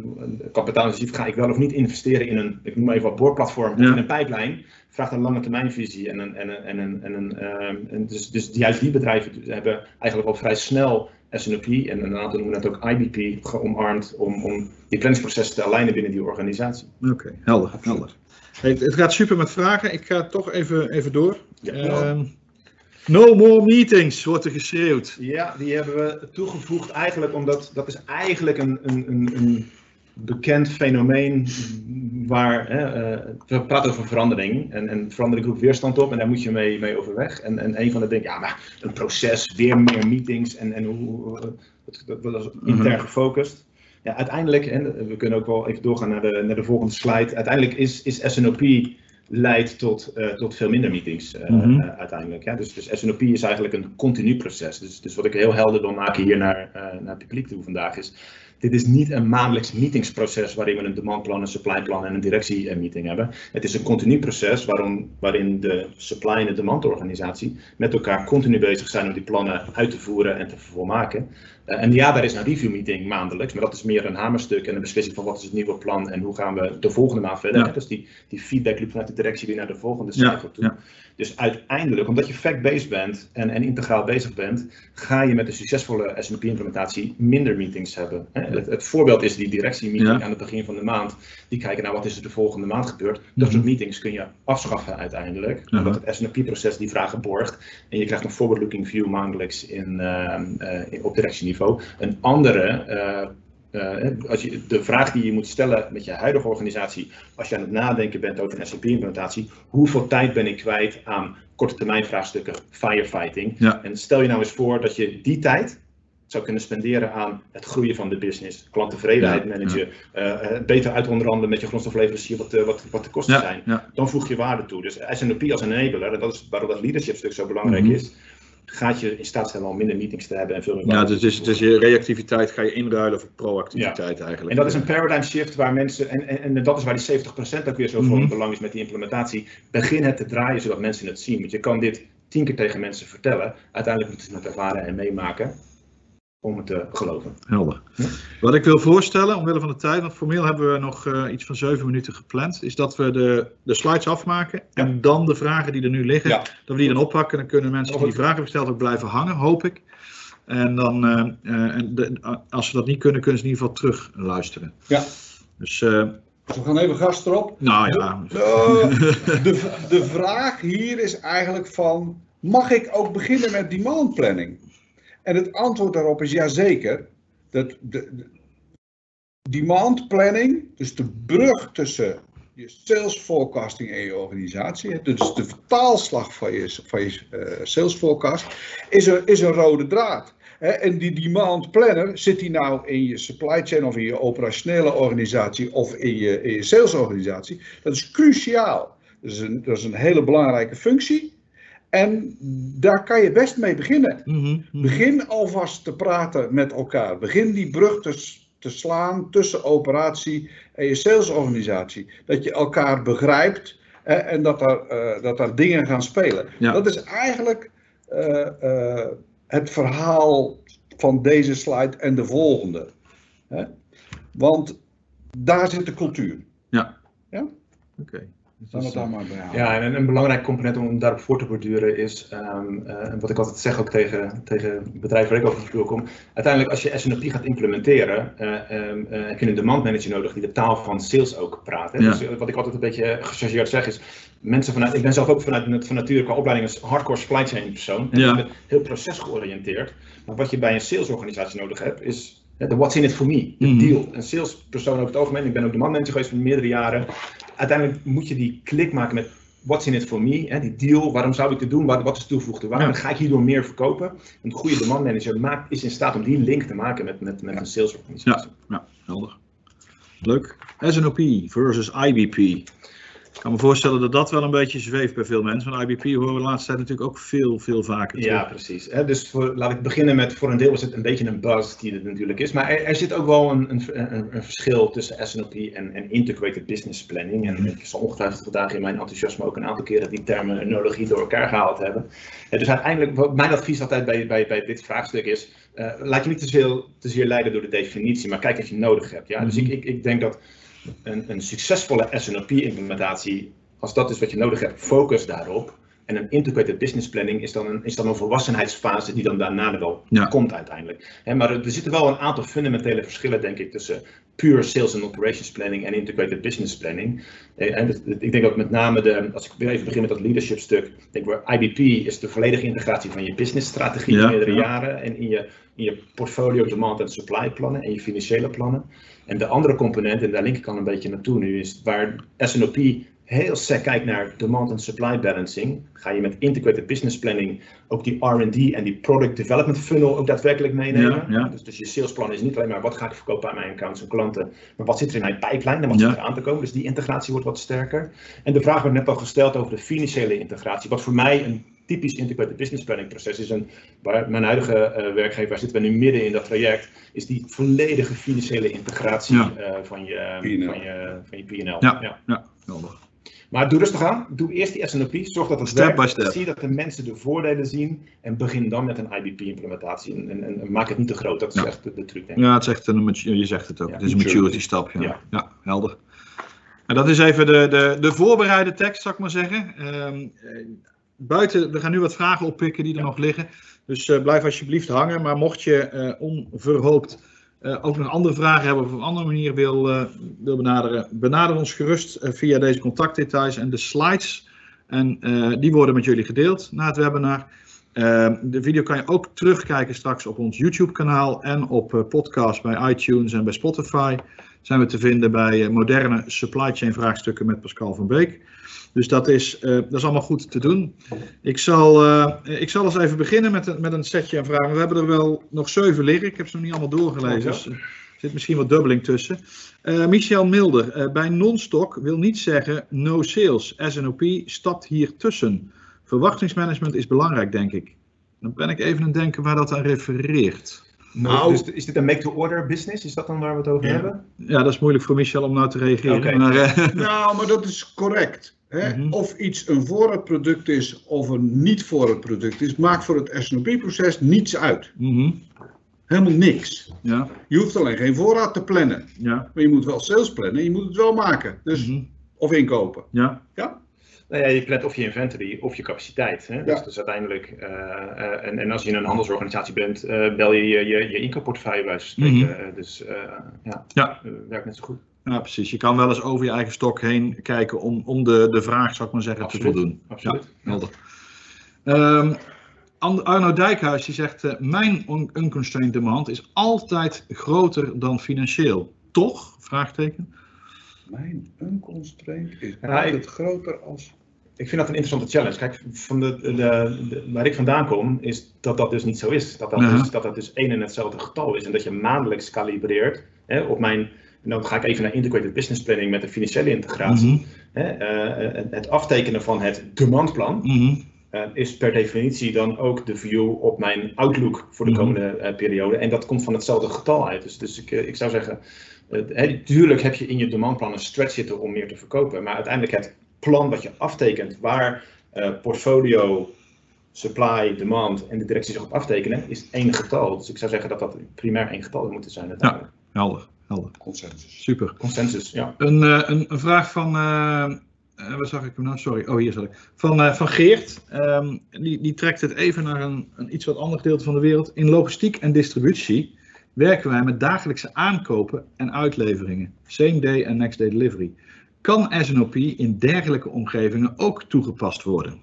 kapitaalintensief ga ik wel of niet investeren in een, ik noem maar even wat boorplatform Ja. in een pijplijn, vraagt een lange termijnvisie. En, een, en, een, en, een, en, een, ehm, en dus, dus juist die bedrijven hebben eigenlijk al vrij snel S&P en een aantal noemen dat ook IBP geomarmd om, om die planningsprocessen te alignen binnen die organisatie. Oké, helder, helder. Hey, het, het gaat super met vragen. Ik ga toch even, even door. Ja. No more meetings, wordt er geschreeuwd. Ja, die hebben we toegevoegd eigenlijk omdat dat is eigenlijk een, een, een, een bekend fenomeen waar hè, eh, we praten over verandering en, en verandering roept weerstand op en daar moet je mee, mee overweg. En, en een van de dingen, ja, maar een proces, weer meer meetings en, en hoe, dat, dat is intern gefocust. Ja, uiteindelijk, en we kunnen ook wel even doorgaan naar de, naar de volgende slide. Uiteindelijk is, is SNOP leidt tot, eh, tot veel minder meetings eh, Mhm. eh, uiteindelijk. Ja? Dus, dus SNOP is eigenlijk een continu proces. Dus, dus wat ik heel helder wil maken hier naar, naar het publiek toe vandaag is. Dit is niet een maandelijks meetingsproces waarin we een demandplan, een supplyplan en een directiemeeting hebben. Het is een continu proces waarom, waarin de supply en de demandorganisatie met elkaar continu bezig zijn om die plannen uit te voeren en te volmaken. Eh, en ja, daar is een review meeting maandelijks, maar dat is meer een hamerstuk en een beslissing van wat is het nieuwe plan en hoe gaan we de volgende maand verder. Ja. Dus die, die feedback loop vanuit de directie weer naar de volgende Ja, cycle toe. ja. Dus uiteindelijk, omdat je fact-based bent en, en integraal bezig bent, ga je met een succesvolle S&P-implementatie minder meetings hebben. Hè? Het, het voorbeeld is die directiemeeting aan het begin van de maand. Die kijken naar wat is er de volgende maand gebeurd. Dat soort meetings kun je afschaffen uiteindelijk. Mhm. Omdat het S&P-proces die vragen borgt. En je krijgt een forward-looking view maandelijks in, eh, eh, op directieniveau. Een andere... eh, eh, als je, de vraag die je moet stellen met je huidige organisatie, als je aan het nadenken bent over een SAP-implementatie, hoeveel tijd ben ik kwijt aan korte termijn vraagstukken, firefighting? Ja. En stel je nou eens voor dat je die tijd zou kunnen spenderen aan het groeien van de business, klanttevredenheid managen, eh, eh, beter uit onderhandelen met je grondstofleverancier wat, de- wat, wat de kosten Ja, zijn. Dan voeg je waarde toe. Dus SNOP als enabler, en dat is waarom dat leadership stuk zo belangrijk Mhm. is, gaat je in staat stellen om minder meetings te hebben en veel meer Ja, dus, dus, dus je reactiviteit ga je inruilen voor proactiviteit eigenlijk. en dat is een paradigm shift waar mensen, en, en, en dat is waar die 70% ook weer zo van Mhm. belang is met die implementatie. Begin het te draaien zodat mensen het zien. Want je kan dit tien keer tegen mensen vertellen. Uiteindelijk moeten ze het ervaren en meemaken om het te geloven. Helder. Ja. Wat ik wil voorstellen, omwille van de tijd, want formeel hebben we nog eh, iets van zeven minuten gepland, is dat we de, de slides afmaken en dan de vragen die er nu liggen, Ja. dat we die dan oppakken. Dan kunnen mensen die die vragen hebben gesteld ook blijven hangen, hoop ik. En dan, eh, eh, en de, als ze dat niet kunnen, kunnen ze in ieder geval terug luisteren. Ja. Dus, We gaan even gas erop. nou ja. [LAUGHS] De, de vraag hier is eigenlijk van, mag ik ook beginnen met demand planning? En het antwoord daarop is ja zeker. Dat de, de- demand planning, dus de brug tussen je sales forecasting en je organisatie, dus de vertaalslag van je, van je eh, sales forecast, is een, is een rode draad. En die demand planner, zit die nou in je supply chain of in je operationele organisatie of in je, in je salesorganisatie? Dat is cruciaal. Dat is, een, dat is een hele belangrijke functie. En daar kan je best mee beginnen. Mhm, mhm. Begin alvast te praten met elkaar. Begin die brug te, slaan tussen operatie en je salesorganisatie. Dat je elkaar begrijpt hè, en dat er, eh, dat er dingen gaan spelen. Ja. Dat is eigenlijk eh, eh, het verhaal van deze slide en de volgende. Hè? Want daar zit de cultuur. Oké. Laten we het daar maar bij houden. Ja, en een belangrijk component om daarop voor te borduren is, ehm, eh, wat ik altijd zeg ook tegen, tegen bedrijven waar ik over vloer kom, uiteindelijk als je SNOP gaat implementeren, eh, ehm, eh, heb je een demand manager nodig die de taal van sales ook praat. Hè? Ja. Dus eh, wat ik altijd een beetje gechargeerd zeg is, mensen vanuit, ik ben zelf ook vanuit van nature qua opleiding een hardcore supply chain persoon, en Ja. ik ben heel procesgeoriënteerd, maar wat je bij een salesorganisatie nodig hebt is de what's in it for me, de Mhm. deal. Een salespersoon over het algemeen, ik ben ook de manager geweest voor meerdere jaren, uiteindelijk moet je die klik maken met what's in it for me, hè, die deal, waarom zou ik dit doen, wat, wat is toegevoegde waarde, Ja. ga ik hierdoor meer verkopen? Een goede demandmanager maakt, is in staat om die link te maken met, met, met een salesorganisatie. Ja, helder. Leuk. SNOP versus IBP. Kan me voorstellen dat dat wel een beetje zweeft bij veel mensen. Want IBP horen we de laatste tijd natuurlijk ook veel, veel vaker. Ja, precies. Dus voor, laat ik beginnen met, voor een deel is het een beetje een buzz die het natuurlijk is. Maar er, er zit ook wel een, een, een, verschil tussen SNOP en, en Integrated Business Planning. En ik zal ongetwijfeld vandaag in mijn enthousiasme ook een aantal keren die terminologie door elkaar gehaald hebben. Dus uiteindelijk, wat mijn advies altijd bij, bij, bij dit vraagstuk is, eh, laat je niet te zeer, te zeer leiden door de definitie, maar kijk wat je nodig hebt. Ja? Dus ik, ik, ik denk dat een, een succesvolle SNOP-implementatie, als dat is wat je nodig hebt, focus daarop. En een integrated business planning is dan een, is dan een volwassenheidsfase die dan daarna wel Ja. komt uiteindelijk. Maar er, er zitten wel een aantal fundamentele verschillen, denk ik, tussen pure sales and operations planning en integrated business planning. Eh, En dat- dat- ik denk ook met name de, als ik weer even begin met dat leadership stuk, ik denk waar IBP is de volledige integratie van je business strategie Ja, in meerdere ja. jaren en in je, in je portfolio demand en supply plannen en je financiële plannen. En de andere component, en daar link ik al een beetje naartoe nu, is waar SNOP heel sec kijkt naar demand en supply balancing, ga je met integrated business planning ook die R&D en die product development funnel ook daadwerkelijk meenemen. Ja, ja. Dus, dus je salesplan is niet alleen maar wat ga ik verkopen aan mijn accounts en klanten, maar wat zit er in mijn pipeline en wat Ja. zit er aan te komen. Dus die integratie wordt wat sterker. En de vraag werd net al gesteld over de financiële integratie, wat voor mij een typisch integrated business planning proces is. En waar mijn huidige eh, werkgever, waar zitten we nu midden in dat traject, is die volledige financiële integratie Ja. eh, van je, P&L. van je, van je. Ja. Ja, helder. Maar doe rustig aan. Doe eerst die SNOP. Zorg dat het Step werkt. by step. Zie dat de mensen de voordelen zien. En begin dan met een IBP-implementatie. En, en, en maak het niet te groot. Dat is Ja. echt de, de truc, denk ik. Ja, het is echt een, je zegt het ook. Ja, het is een maturity. stap. Ja, ja. Ja. helder. En dat is even de, de, de voorbereide tekst, zou ik maar zeggen. Ehm, eh, buiten, we gaan nu wat vragen oppikken die er nog liggen. Dus eh, blijf alsjeblieft hangen. Maar mocht je eh, onverhoopt eh, ook nog andere vragen hebben of op een andere manier wil, wil benaderen, benader ons gerust via deze contactdetails en de slides. En die worden met jullie gedeeld na het webinar. De video kan je ook terugkijken straks op ons YouTube-kanaal en op podcast bij iTunes en bij Spotify. Zijn we te vinden bij moderne supply chain vraagstukken met Pascal van Beek. Dus dat is, eh, dat is allemaal goed te doen. Ik zal, eh, ik zal eens even beginnen met, een- met een setje aan vragen. We hebben er wel nog zeven liggen. Ik heb ze nog niet allemaal doorgelezen. Dus, eh, er zit misschien wat dubbeling tussen. Eh, Michel Milder, eh, bij non-stock wil niet zeggen no sales. SNOP stapt hier tussen. Verwachtingsmanagement is belangrijk, denk ik. Dan ben ik even aan het denken waar dat aan refereert. Nou- dus is dit een make-to-order business? Is dat dan waar we het over Ja. hebben? Ja, dat is moeilijk voor Michel om nou te reageren. Maar, Nou, maar dat is correct. Hè? Mhm. Of iets een voorraadproduct is of een niet voorraadproduct is, maakt voor het SNOP-proces niets uit. mhm, Helemaal niks. ja, Je hoeft alleen geen voorraad te plannen. ja, Maar je moet wel sales plannen en je moet het wel maken. Dus, mhm, Of inkopen. ja, Ja? Nou ja, je plant of je inventory of je capaciteit. Hè? Dus, Ja. dus uiteindelijk, eh, eh, en, en als je in een handelsorganisatie bent, eh, bel je je, je, je inkoopportefeuille bij. Eh, Dus eh, ja, Ja. werkt net zo goed. Ja, precies. Je kan wel eens over je eigen stok heen kijken om, om de, de vraag, zou ik maar zeggen, Absoluut. te voldoen. Absoluut. Ja, helder. Ehm, Arno Dijkhuis die zegt, eh, mijn un- unconstrained demand is altijd groter dan financieel. Toch? Vraagteken. Mijn unconstraint is Ja, ik- altijd groter als... Ik vind dat een interessante challenge. Kijk, van de, de, de- waar ik vandaan kom, is dat dat dus niet zo is. Dat dat, Ja. dus, dat dat dus één en hetzelfde getal is. En dat je maandelijks kalibreert hè, op mijn. En dan ga ik even naar integrated business planning met de financiële integratie. Mhm, Hè, eh, eh, het aftekenen van het demandplan mhm, eh, is per definitie dan ook de view op mijn outlook voor de Mhm. komende periode. En dat komt van hetzelfde getal uit. Dus, dus ik, ik zou zeggen, tuurlijk heb je in je demandplan een stretch zitten om meer te verkopen. Maar uiteindelijk het plan wat je aftekent, waar portfolio, supply, demand en de directie zich op aftekenen, is één getal. Dus ik zou zeggen dat dat primair één getal moet zijn uiteindelijk. helder, helder. Consensus. Super. Consensus, ja. Een, eh, een, een vraag van, eh, waar zag ik hem nou? Sorry, oh hier zat ik. Van, van Geert. Ehm, die, die trekt het even naar een, een iets wat ander gedeelte van de wereld. In logistiek en distributie werken wij met dagelijkse aankopen en uitleveringen. Same day en next day delivery. Kan SNOP in dergelijke omgevingen ook toegepast worden?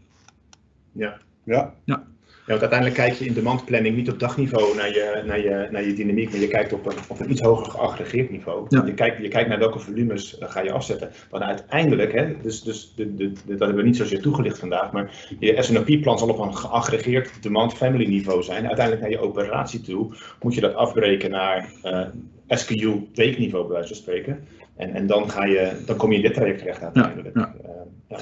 ja. Ja. Ja, want uiteindelijk kijk je in demandplanning niet op dagniveau naar je, naar je, naar je dynamiek, maar je kijkt op een, op een iets hoger geaggregeerd niveau. Ja. Je, kijkt, je kijkt naar welke volumes eh, ga je afzetten. Maar uiteindelijk, hè, dus, dus de, de, de- dat hebben we niet zozeer toegelicht vandaag, maar je SNOP-plan zal op een geaggregeerd demand family niveau zijn. Uiteindelijk naar je operatie toe moet je dat afbreken naar eh, SKU weekniveau bij wijze van spreken. En, en dan, ga je, dan kom je in dit traject terecht uiteindelijk. ja. Eh,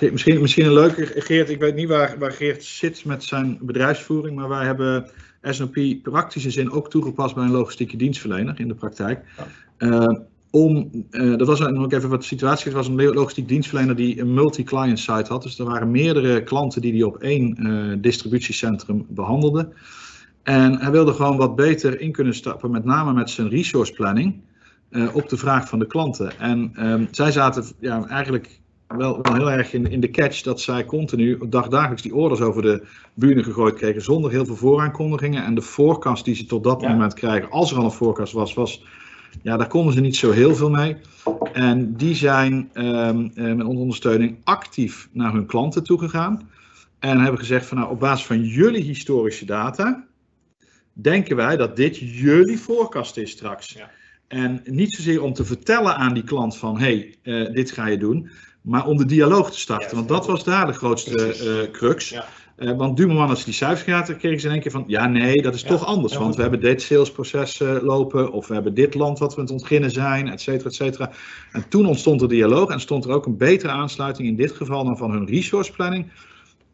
ja. Misschien, misschien een leuke, Geert, ik weet niet waar, waar Geert zit met zijn bedrijfsvoering, maar wij hebben SNOP praktische zin ook toegepast bij een logistieke dienstverlener in de praktijk. Uh, om, uh, dat was nog even wat de situatie, het was een logistiek dienstverlener die een multi-client site had. Dus er waren meerdere klanten die die op één distributiecentrum behandelden. En hij wilde gewoon wat beter in kunnen stappen, met name met zijn resource planning, uh, op de vraag van de klanten. En um, zij zaten ja, eigenlijk wel, wel heel erg in, in de catch dat zij continu dagdagelijks die orders over de bühne gegooid kregen zonder heel veel vooraankondigingen. En de forecast die ze tot dat ja. moment krijgen, als er al een forecast was, was ja, daar konden ze niet zo heel veel mee. En die zijn um, uh, met onze ondersteuning actief naar hun klanten toegegaan. En hebben gezegd van nou, op basis van jullie historische data, denken wij dat dit jullie forecast is straks. Ja. En niet zozeer om te vertellen aan die klant van hé, hey, uh, dit ga je doen. Maar om de dialoog te starten. Ja, want dat was daar de grootste uh, crux. Ja. Uh, want du moment als die cijfers gaat, kregen ze in één keer van, ja nee, dat is toch anders. want we hebben dit salesproces lopen, of we hebben dit land wat we aan het ontginnen zijn, et cetera, et cetera. En toen ontstond er dialoog en stond er ook een betere aansluiting, in dit geval dan van hun resource planning,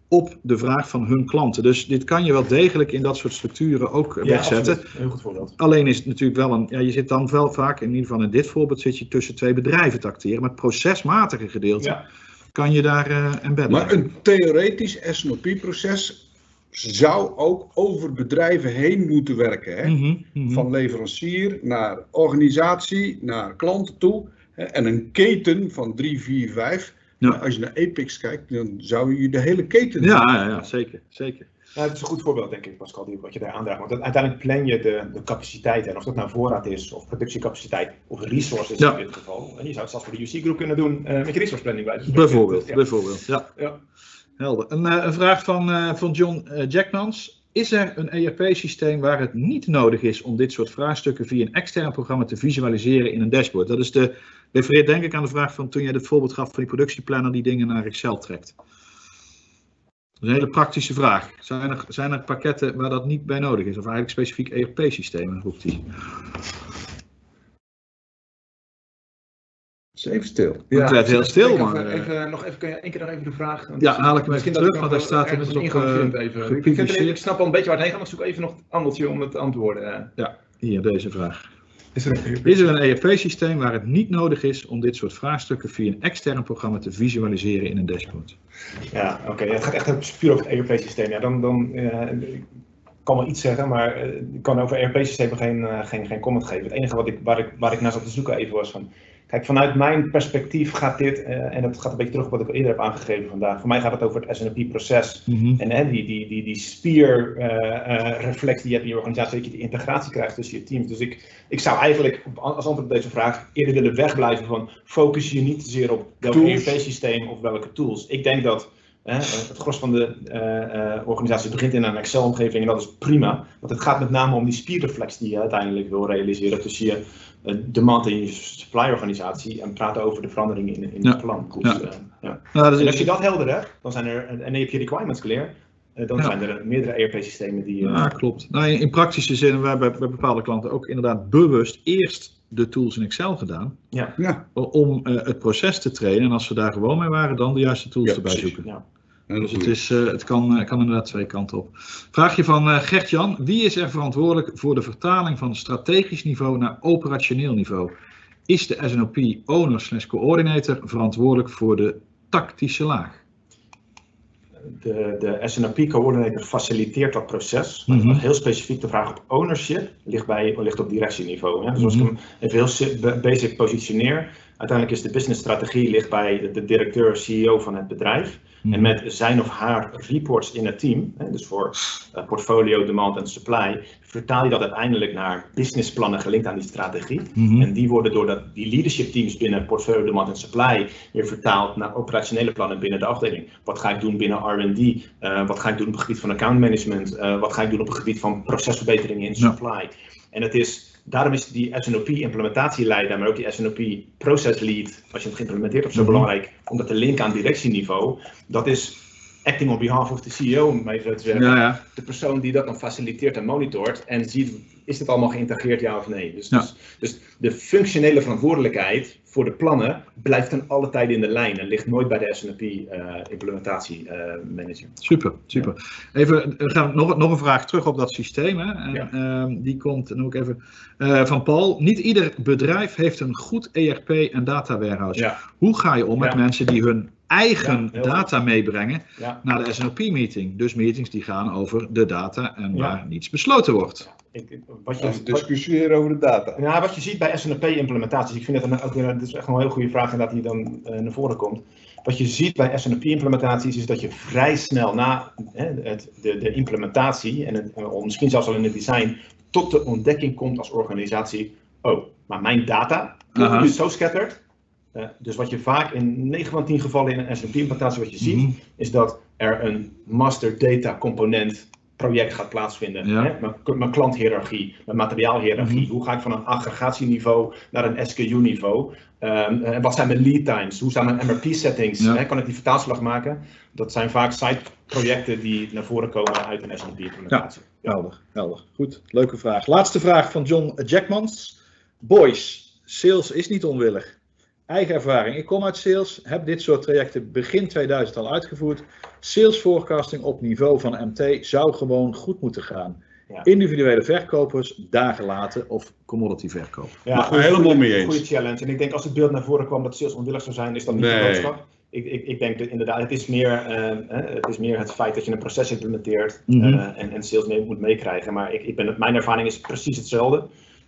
op de vraag van hun klanten. Dus dit kan je wel degelijk in dat soort structuren ook ja, wegzetten. Heel goed voorbeeld. Alleen is het natuurlijk wel een, ja, je zit dan wel vaak, in ieder geval in dit voorbeeld, zit je tussen twee bedrijven te acteren. Maar het procesmatige gedeelte ja. kan je daar uh, embedden. Maar een theoretisch SNOP-proces zou ook over bedrijven heen moeten werken. Hè? Mm -hmm, mm -hmm. Van leverancier naar organisatie, naar klanten toe. Hè? En een keten van 3, 4, 5. Ja. Als je naar Apex kijkt, dan zou je de hele keten. Ja, ja, ja zeker. zeker. Ja, het is een goed voorbeeld, denk ik, Pascal, die, wat je daar aandraagt. Want uiteindelijk plan je de, de capaciteit, en of dat nou voorraad is, of productiecapaciteit, of resources ja. in dit geval. En je zou het zelfs voor de UC-groep kunnen doen uh, met je resource planning bij. Dus bijvoorbeeld, ja. bijvoorbeeld, ja. ja. Helder. Een, uh, een vraag van, uh, van John Jackmans. Is er een ERP-systeem waar het niet nodig is om dit soort vraagstukken via een extern programma te visualiseren in een dashboard? Dat is de, refereert denk ik aan de vraag van toen jij het voorbeeld gaf van die productieplanner die dingen naar Excel trekt. Dat is een hele praktische vraag. Zijn er, zijn er pakketten waar dat niet bij nodig is? Of eigenlijk specifiek ERP-systemen, roept hij. Is even stil. Ja, het werd heel stil, even, maar... Even, nog even, kun je één keer nog even de vraag... Ja, haal ik hem even terug, want daar staat er op uh, ik, even, ik snap al een beetje waar het heen gaat, maar ik zoek even nog het andeltje om het te antwoorden. Ja, hier, deze vraag. Is er een, is er een ERP-systeem waar het niet nodig is om dit soort vraagstukken via een extern programma te visualiseren in een dashboard? Ja, oké. Okay. Het gaat echt puur over het ERP-systeem. Ja, dan, dan uh, ik kan wel iets zeggen, maar ik kan over ERP-systemen geen, uh, geen, geen comment geven. Het enige wat ik, waar, ik, waar ik naar zat te zoeken even was van... Kijk, vanuit mijn perspectief gaat dit, en dat gaat een beetje terug op wat ik eerder heb aangegeven vandaag. Voor mij gaat het over het SNP-proces. Mm -hmm. En die, die, die, die spierreflex die je hebt in je organisatie, dat je die integratie krijgt tussen je teams. Dus ik, ik zou eigenlijk als antwoord op deze vraag eerder willen wegblijven van focus je niet zozeer op welk ERP-systeem of welke tools. Ik denk dat het gros van de uh, organisatie begint in een Excel-omgeving en dat is prima. Want het gaat met name om die spierreflex die je uiteindelijk wil realiseren tussen je demand en je supply-organisatie en praten over de veranderingen in, in ja. het plan. Dus, ja. ja. Nou, en als je dat helder hebt, dan zijn er, en heb je requirements clear, dan zijn er meerdere ERP-systemen die... Ja, klopt. Nou, in, in praktische zin, wij hebben bij bepaalde klanten ook inderdaad bewust eerst de tools in Excel gedaan. Ja. Ja. Om uh, het proces te trainen. En als we daar gewoon mee waren, dan de juiste tools Ja, erbij precies. zoeken. Ja. Dus het, is, uh, het kan, uh, kan inderdaad twee kanten op. Vraagje van uh, Gert-Jan. Wie is er verantwoordelijk voor de vertaling van strategisch niveau naar operationeel niveau? Is de SNOP owner slash coördinator verantwoordelijk voor de tactische laag? de, de SNOP coördinator faciliteert dat proces. Mm -hmm. Heel specifiek de vraag op ownership ligt, bij, ligt op directieniveau. Hè? Dus als ik hem even heel basic positioneer, uiteindelijk is de businessstrategie ligt bij de, directeur, CEO van het bedrijf. Mhm. En met zijn of haar reports in het team, hè, dus voor uh, portfolio, demand en supply, vertaal je dat uiteindelijk naar businessplannen gelinkt aan die strategie. Mm -hmm. En die worden door dat, die leadership teams binnen portfolio, demand en supply weer vertaald naar operationele plannen binnen de afdeling. Wat ga ik doen binnen R&D? Uh, wat ga ik doen op het gebied van account management? Uh, wat ga ik doen op het gebied van procesverbeteringen in supply? Ja. En het is daarom is die SNOP implementatieleider, maar ook die SNOP process lead, als je het geïmplementeerd hebt, zo Mhm. belangrijk om dat te linken aan directieniveau. Dat is acting on behalf of the CEO, om even te zeggen. Ja, ja. De persoon die dat dan faciliteert en monitort en ziet, is dit allemaal geïntegreerd, ja of nee? Dus, Ja. dus, dus de functionele verantwoordelijkheid voor de plannen blijft ten alle tijde in de lijn en ligt nooit bij de SNP eh implementation eh, manager. Super, super. Even, gaan nog, nog een vraag terug op dat systeem. Hè? En, Ja. ehm, die komt, noem ik even, eh, van Paul. Niet ieder bedrijf heeft een goed ERP en data warehouse. Ja, Hoe ga je om met mensen die hun eigen Ja, data meebrengen ja. naar de SNOP-meeting? Dus meetings die gaan over de data en Ja. waar niets besloten wordt. Ik, wat, je, Dat discussiëren over de data. ja, wat je ziet bij SNP-implementaties, ik vind het dan ook is echt wel een heel goede vraag en dat die dan eh, naar voren komt. Wat je ziet bij SNP-implementaties is dat je vrij snel na hè, het, de, de implementatie en het, eh, misschien zelfs al in het design tot de ontdekking komt als organisatie, oh, maar mijn data Aha. is zo scattered. Eh, dus wat je vaak in 9 van 10 gevallen in een SNP-implementatie wat je ziet, Mhm. is dat er een master data component project gaat plaatsvinden. Ja. Hè? Mijn, mijn klanthierarchie, mijn materiaalhierarchie. Mhm. Hoe ga ik van een aggregatieniveau naar een SKU-niveau? Ehm, en wat zijn mijn lead times? Hoe zijn mijn MRP-settings? Ja. Kan ik die vertaalslag maken? Dat zijn vaak side-projecten die naar voren komen uit een SNP-implementatie. Helder, helder. Goed, leuke vraag. Laatste vraag van John Jackmans. Boys, sales is niet onwillig. Eigen ervaring. Ik kom uit sales, heb dit soort trajecten begin 2000 al uitgevoerd. Sales forecasting op niveau van MT zou gewoon goed moeten gaan. Ja. Individuele verkopers dagen laten of commodity verkoop. Ja, Maar helemaal mee eens. Goede challenge. En ik denk als het beeld naar voren kwam dat sales onwillig zou zijn, is dat niet de boodschap. Ik, ik, ik denk dat inderdaad, het is, meer, eh, hè, het is meer het feit dat je een proces implementeert Mhm. eh, en, en sales mee, moet meekrijgen. Maar ik, ik ben, mijn ervaring is precies hetzelfde.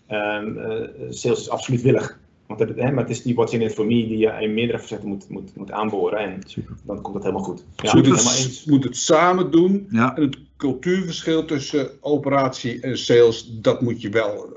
Ehm, eh, sales is absoluut willig. Want het, hè, maar het is die what's in it for me die je in meerdere facetten moet, moet, moet aanboren. En Super. dan komt dat helemaal goed. Ja, moet, het, eens. moet het samen doen. Ja, En het cultuurverschil tussen operatie en sales, dat moet je wel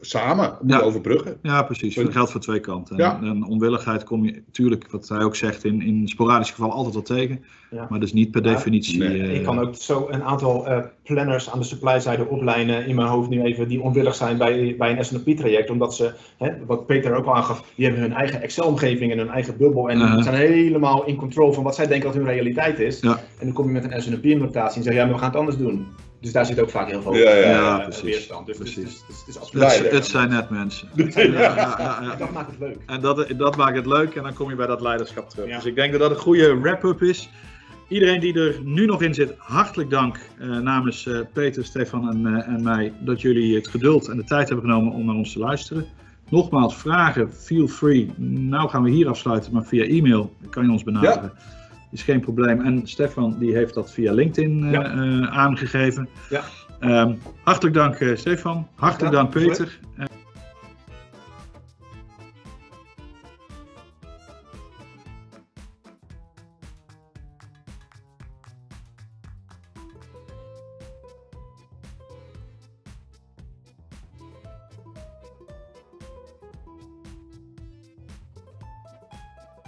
samen moet Ja. overbruggen. ja precies. Dat geldt voor twee kanten. Ja. En, en onwilligheid kom je natuurlijk, wat hij ook zegt, in, in sporadisch geval altijd wel tegen. Ja. Maar dus niet per Ja. definitie. Nee. eh, Ik kan ook zo een aantal eh, planners aan de supply-zijde oplijnen in mijn hoofd nu even die onwillig zijn bij, bij een SNP-traject. Omdat ze, hè, wat Peter ook al aangaf, die hebben hun eigen Excel-omgeving en hun eigen bubbel. En die zijn helemaal in control van wat zij denken dat hun realiteit is. Ja. En dan kom je met een SNP-implementatie en zeg je, ja, maar we gaan het anders doen. Dus daar zit ook vaak heel veel Ja, ja, eh, ja, eh, precies, weerstand. Dus, dus, precies. dus, dus het zijn net mensen. [LAUGHS] Ja, ja, ja, ja. En dat maakt het leuk. En dat, dat maakt het leuk en dan kom je bij dat leiderschap terug. Ja. Dus ik denk dat dat een goede wrap-up is. Iedereen die er nu nog in zit, hartelijk dank eh, namens eh, Peter, Stefan en, eh, en mij dat jullie het geduld en de tijd hebben genomen om naar ons te luisteren. Nogmaals, vragen, feel free. Nou gaan we hier afsluiten, maar via e-mail kan je ons benaderen. Is geen probleem. En Stefan die heeft dat via LinkedIn eh, Ja. eh, aangegeven. Ja. Ehm, hartelijk dank eh, Stefan. Hartelijk Ja, dank Peter.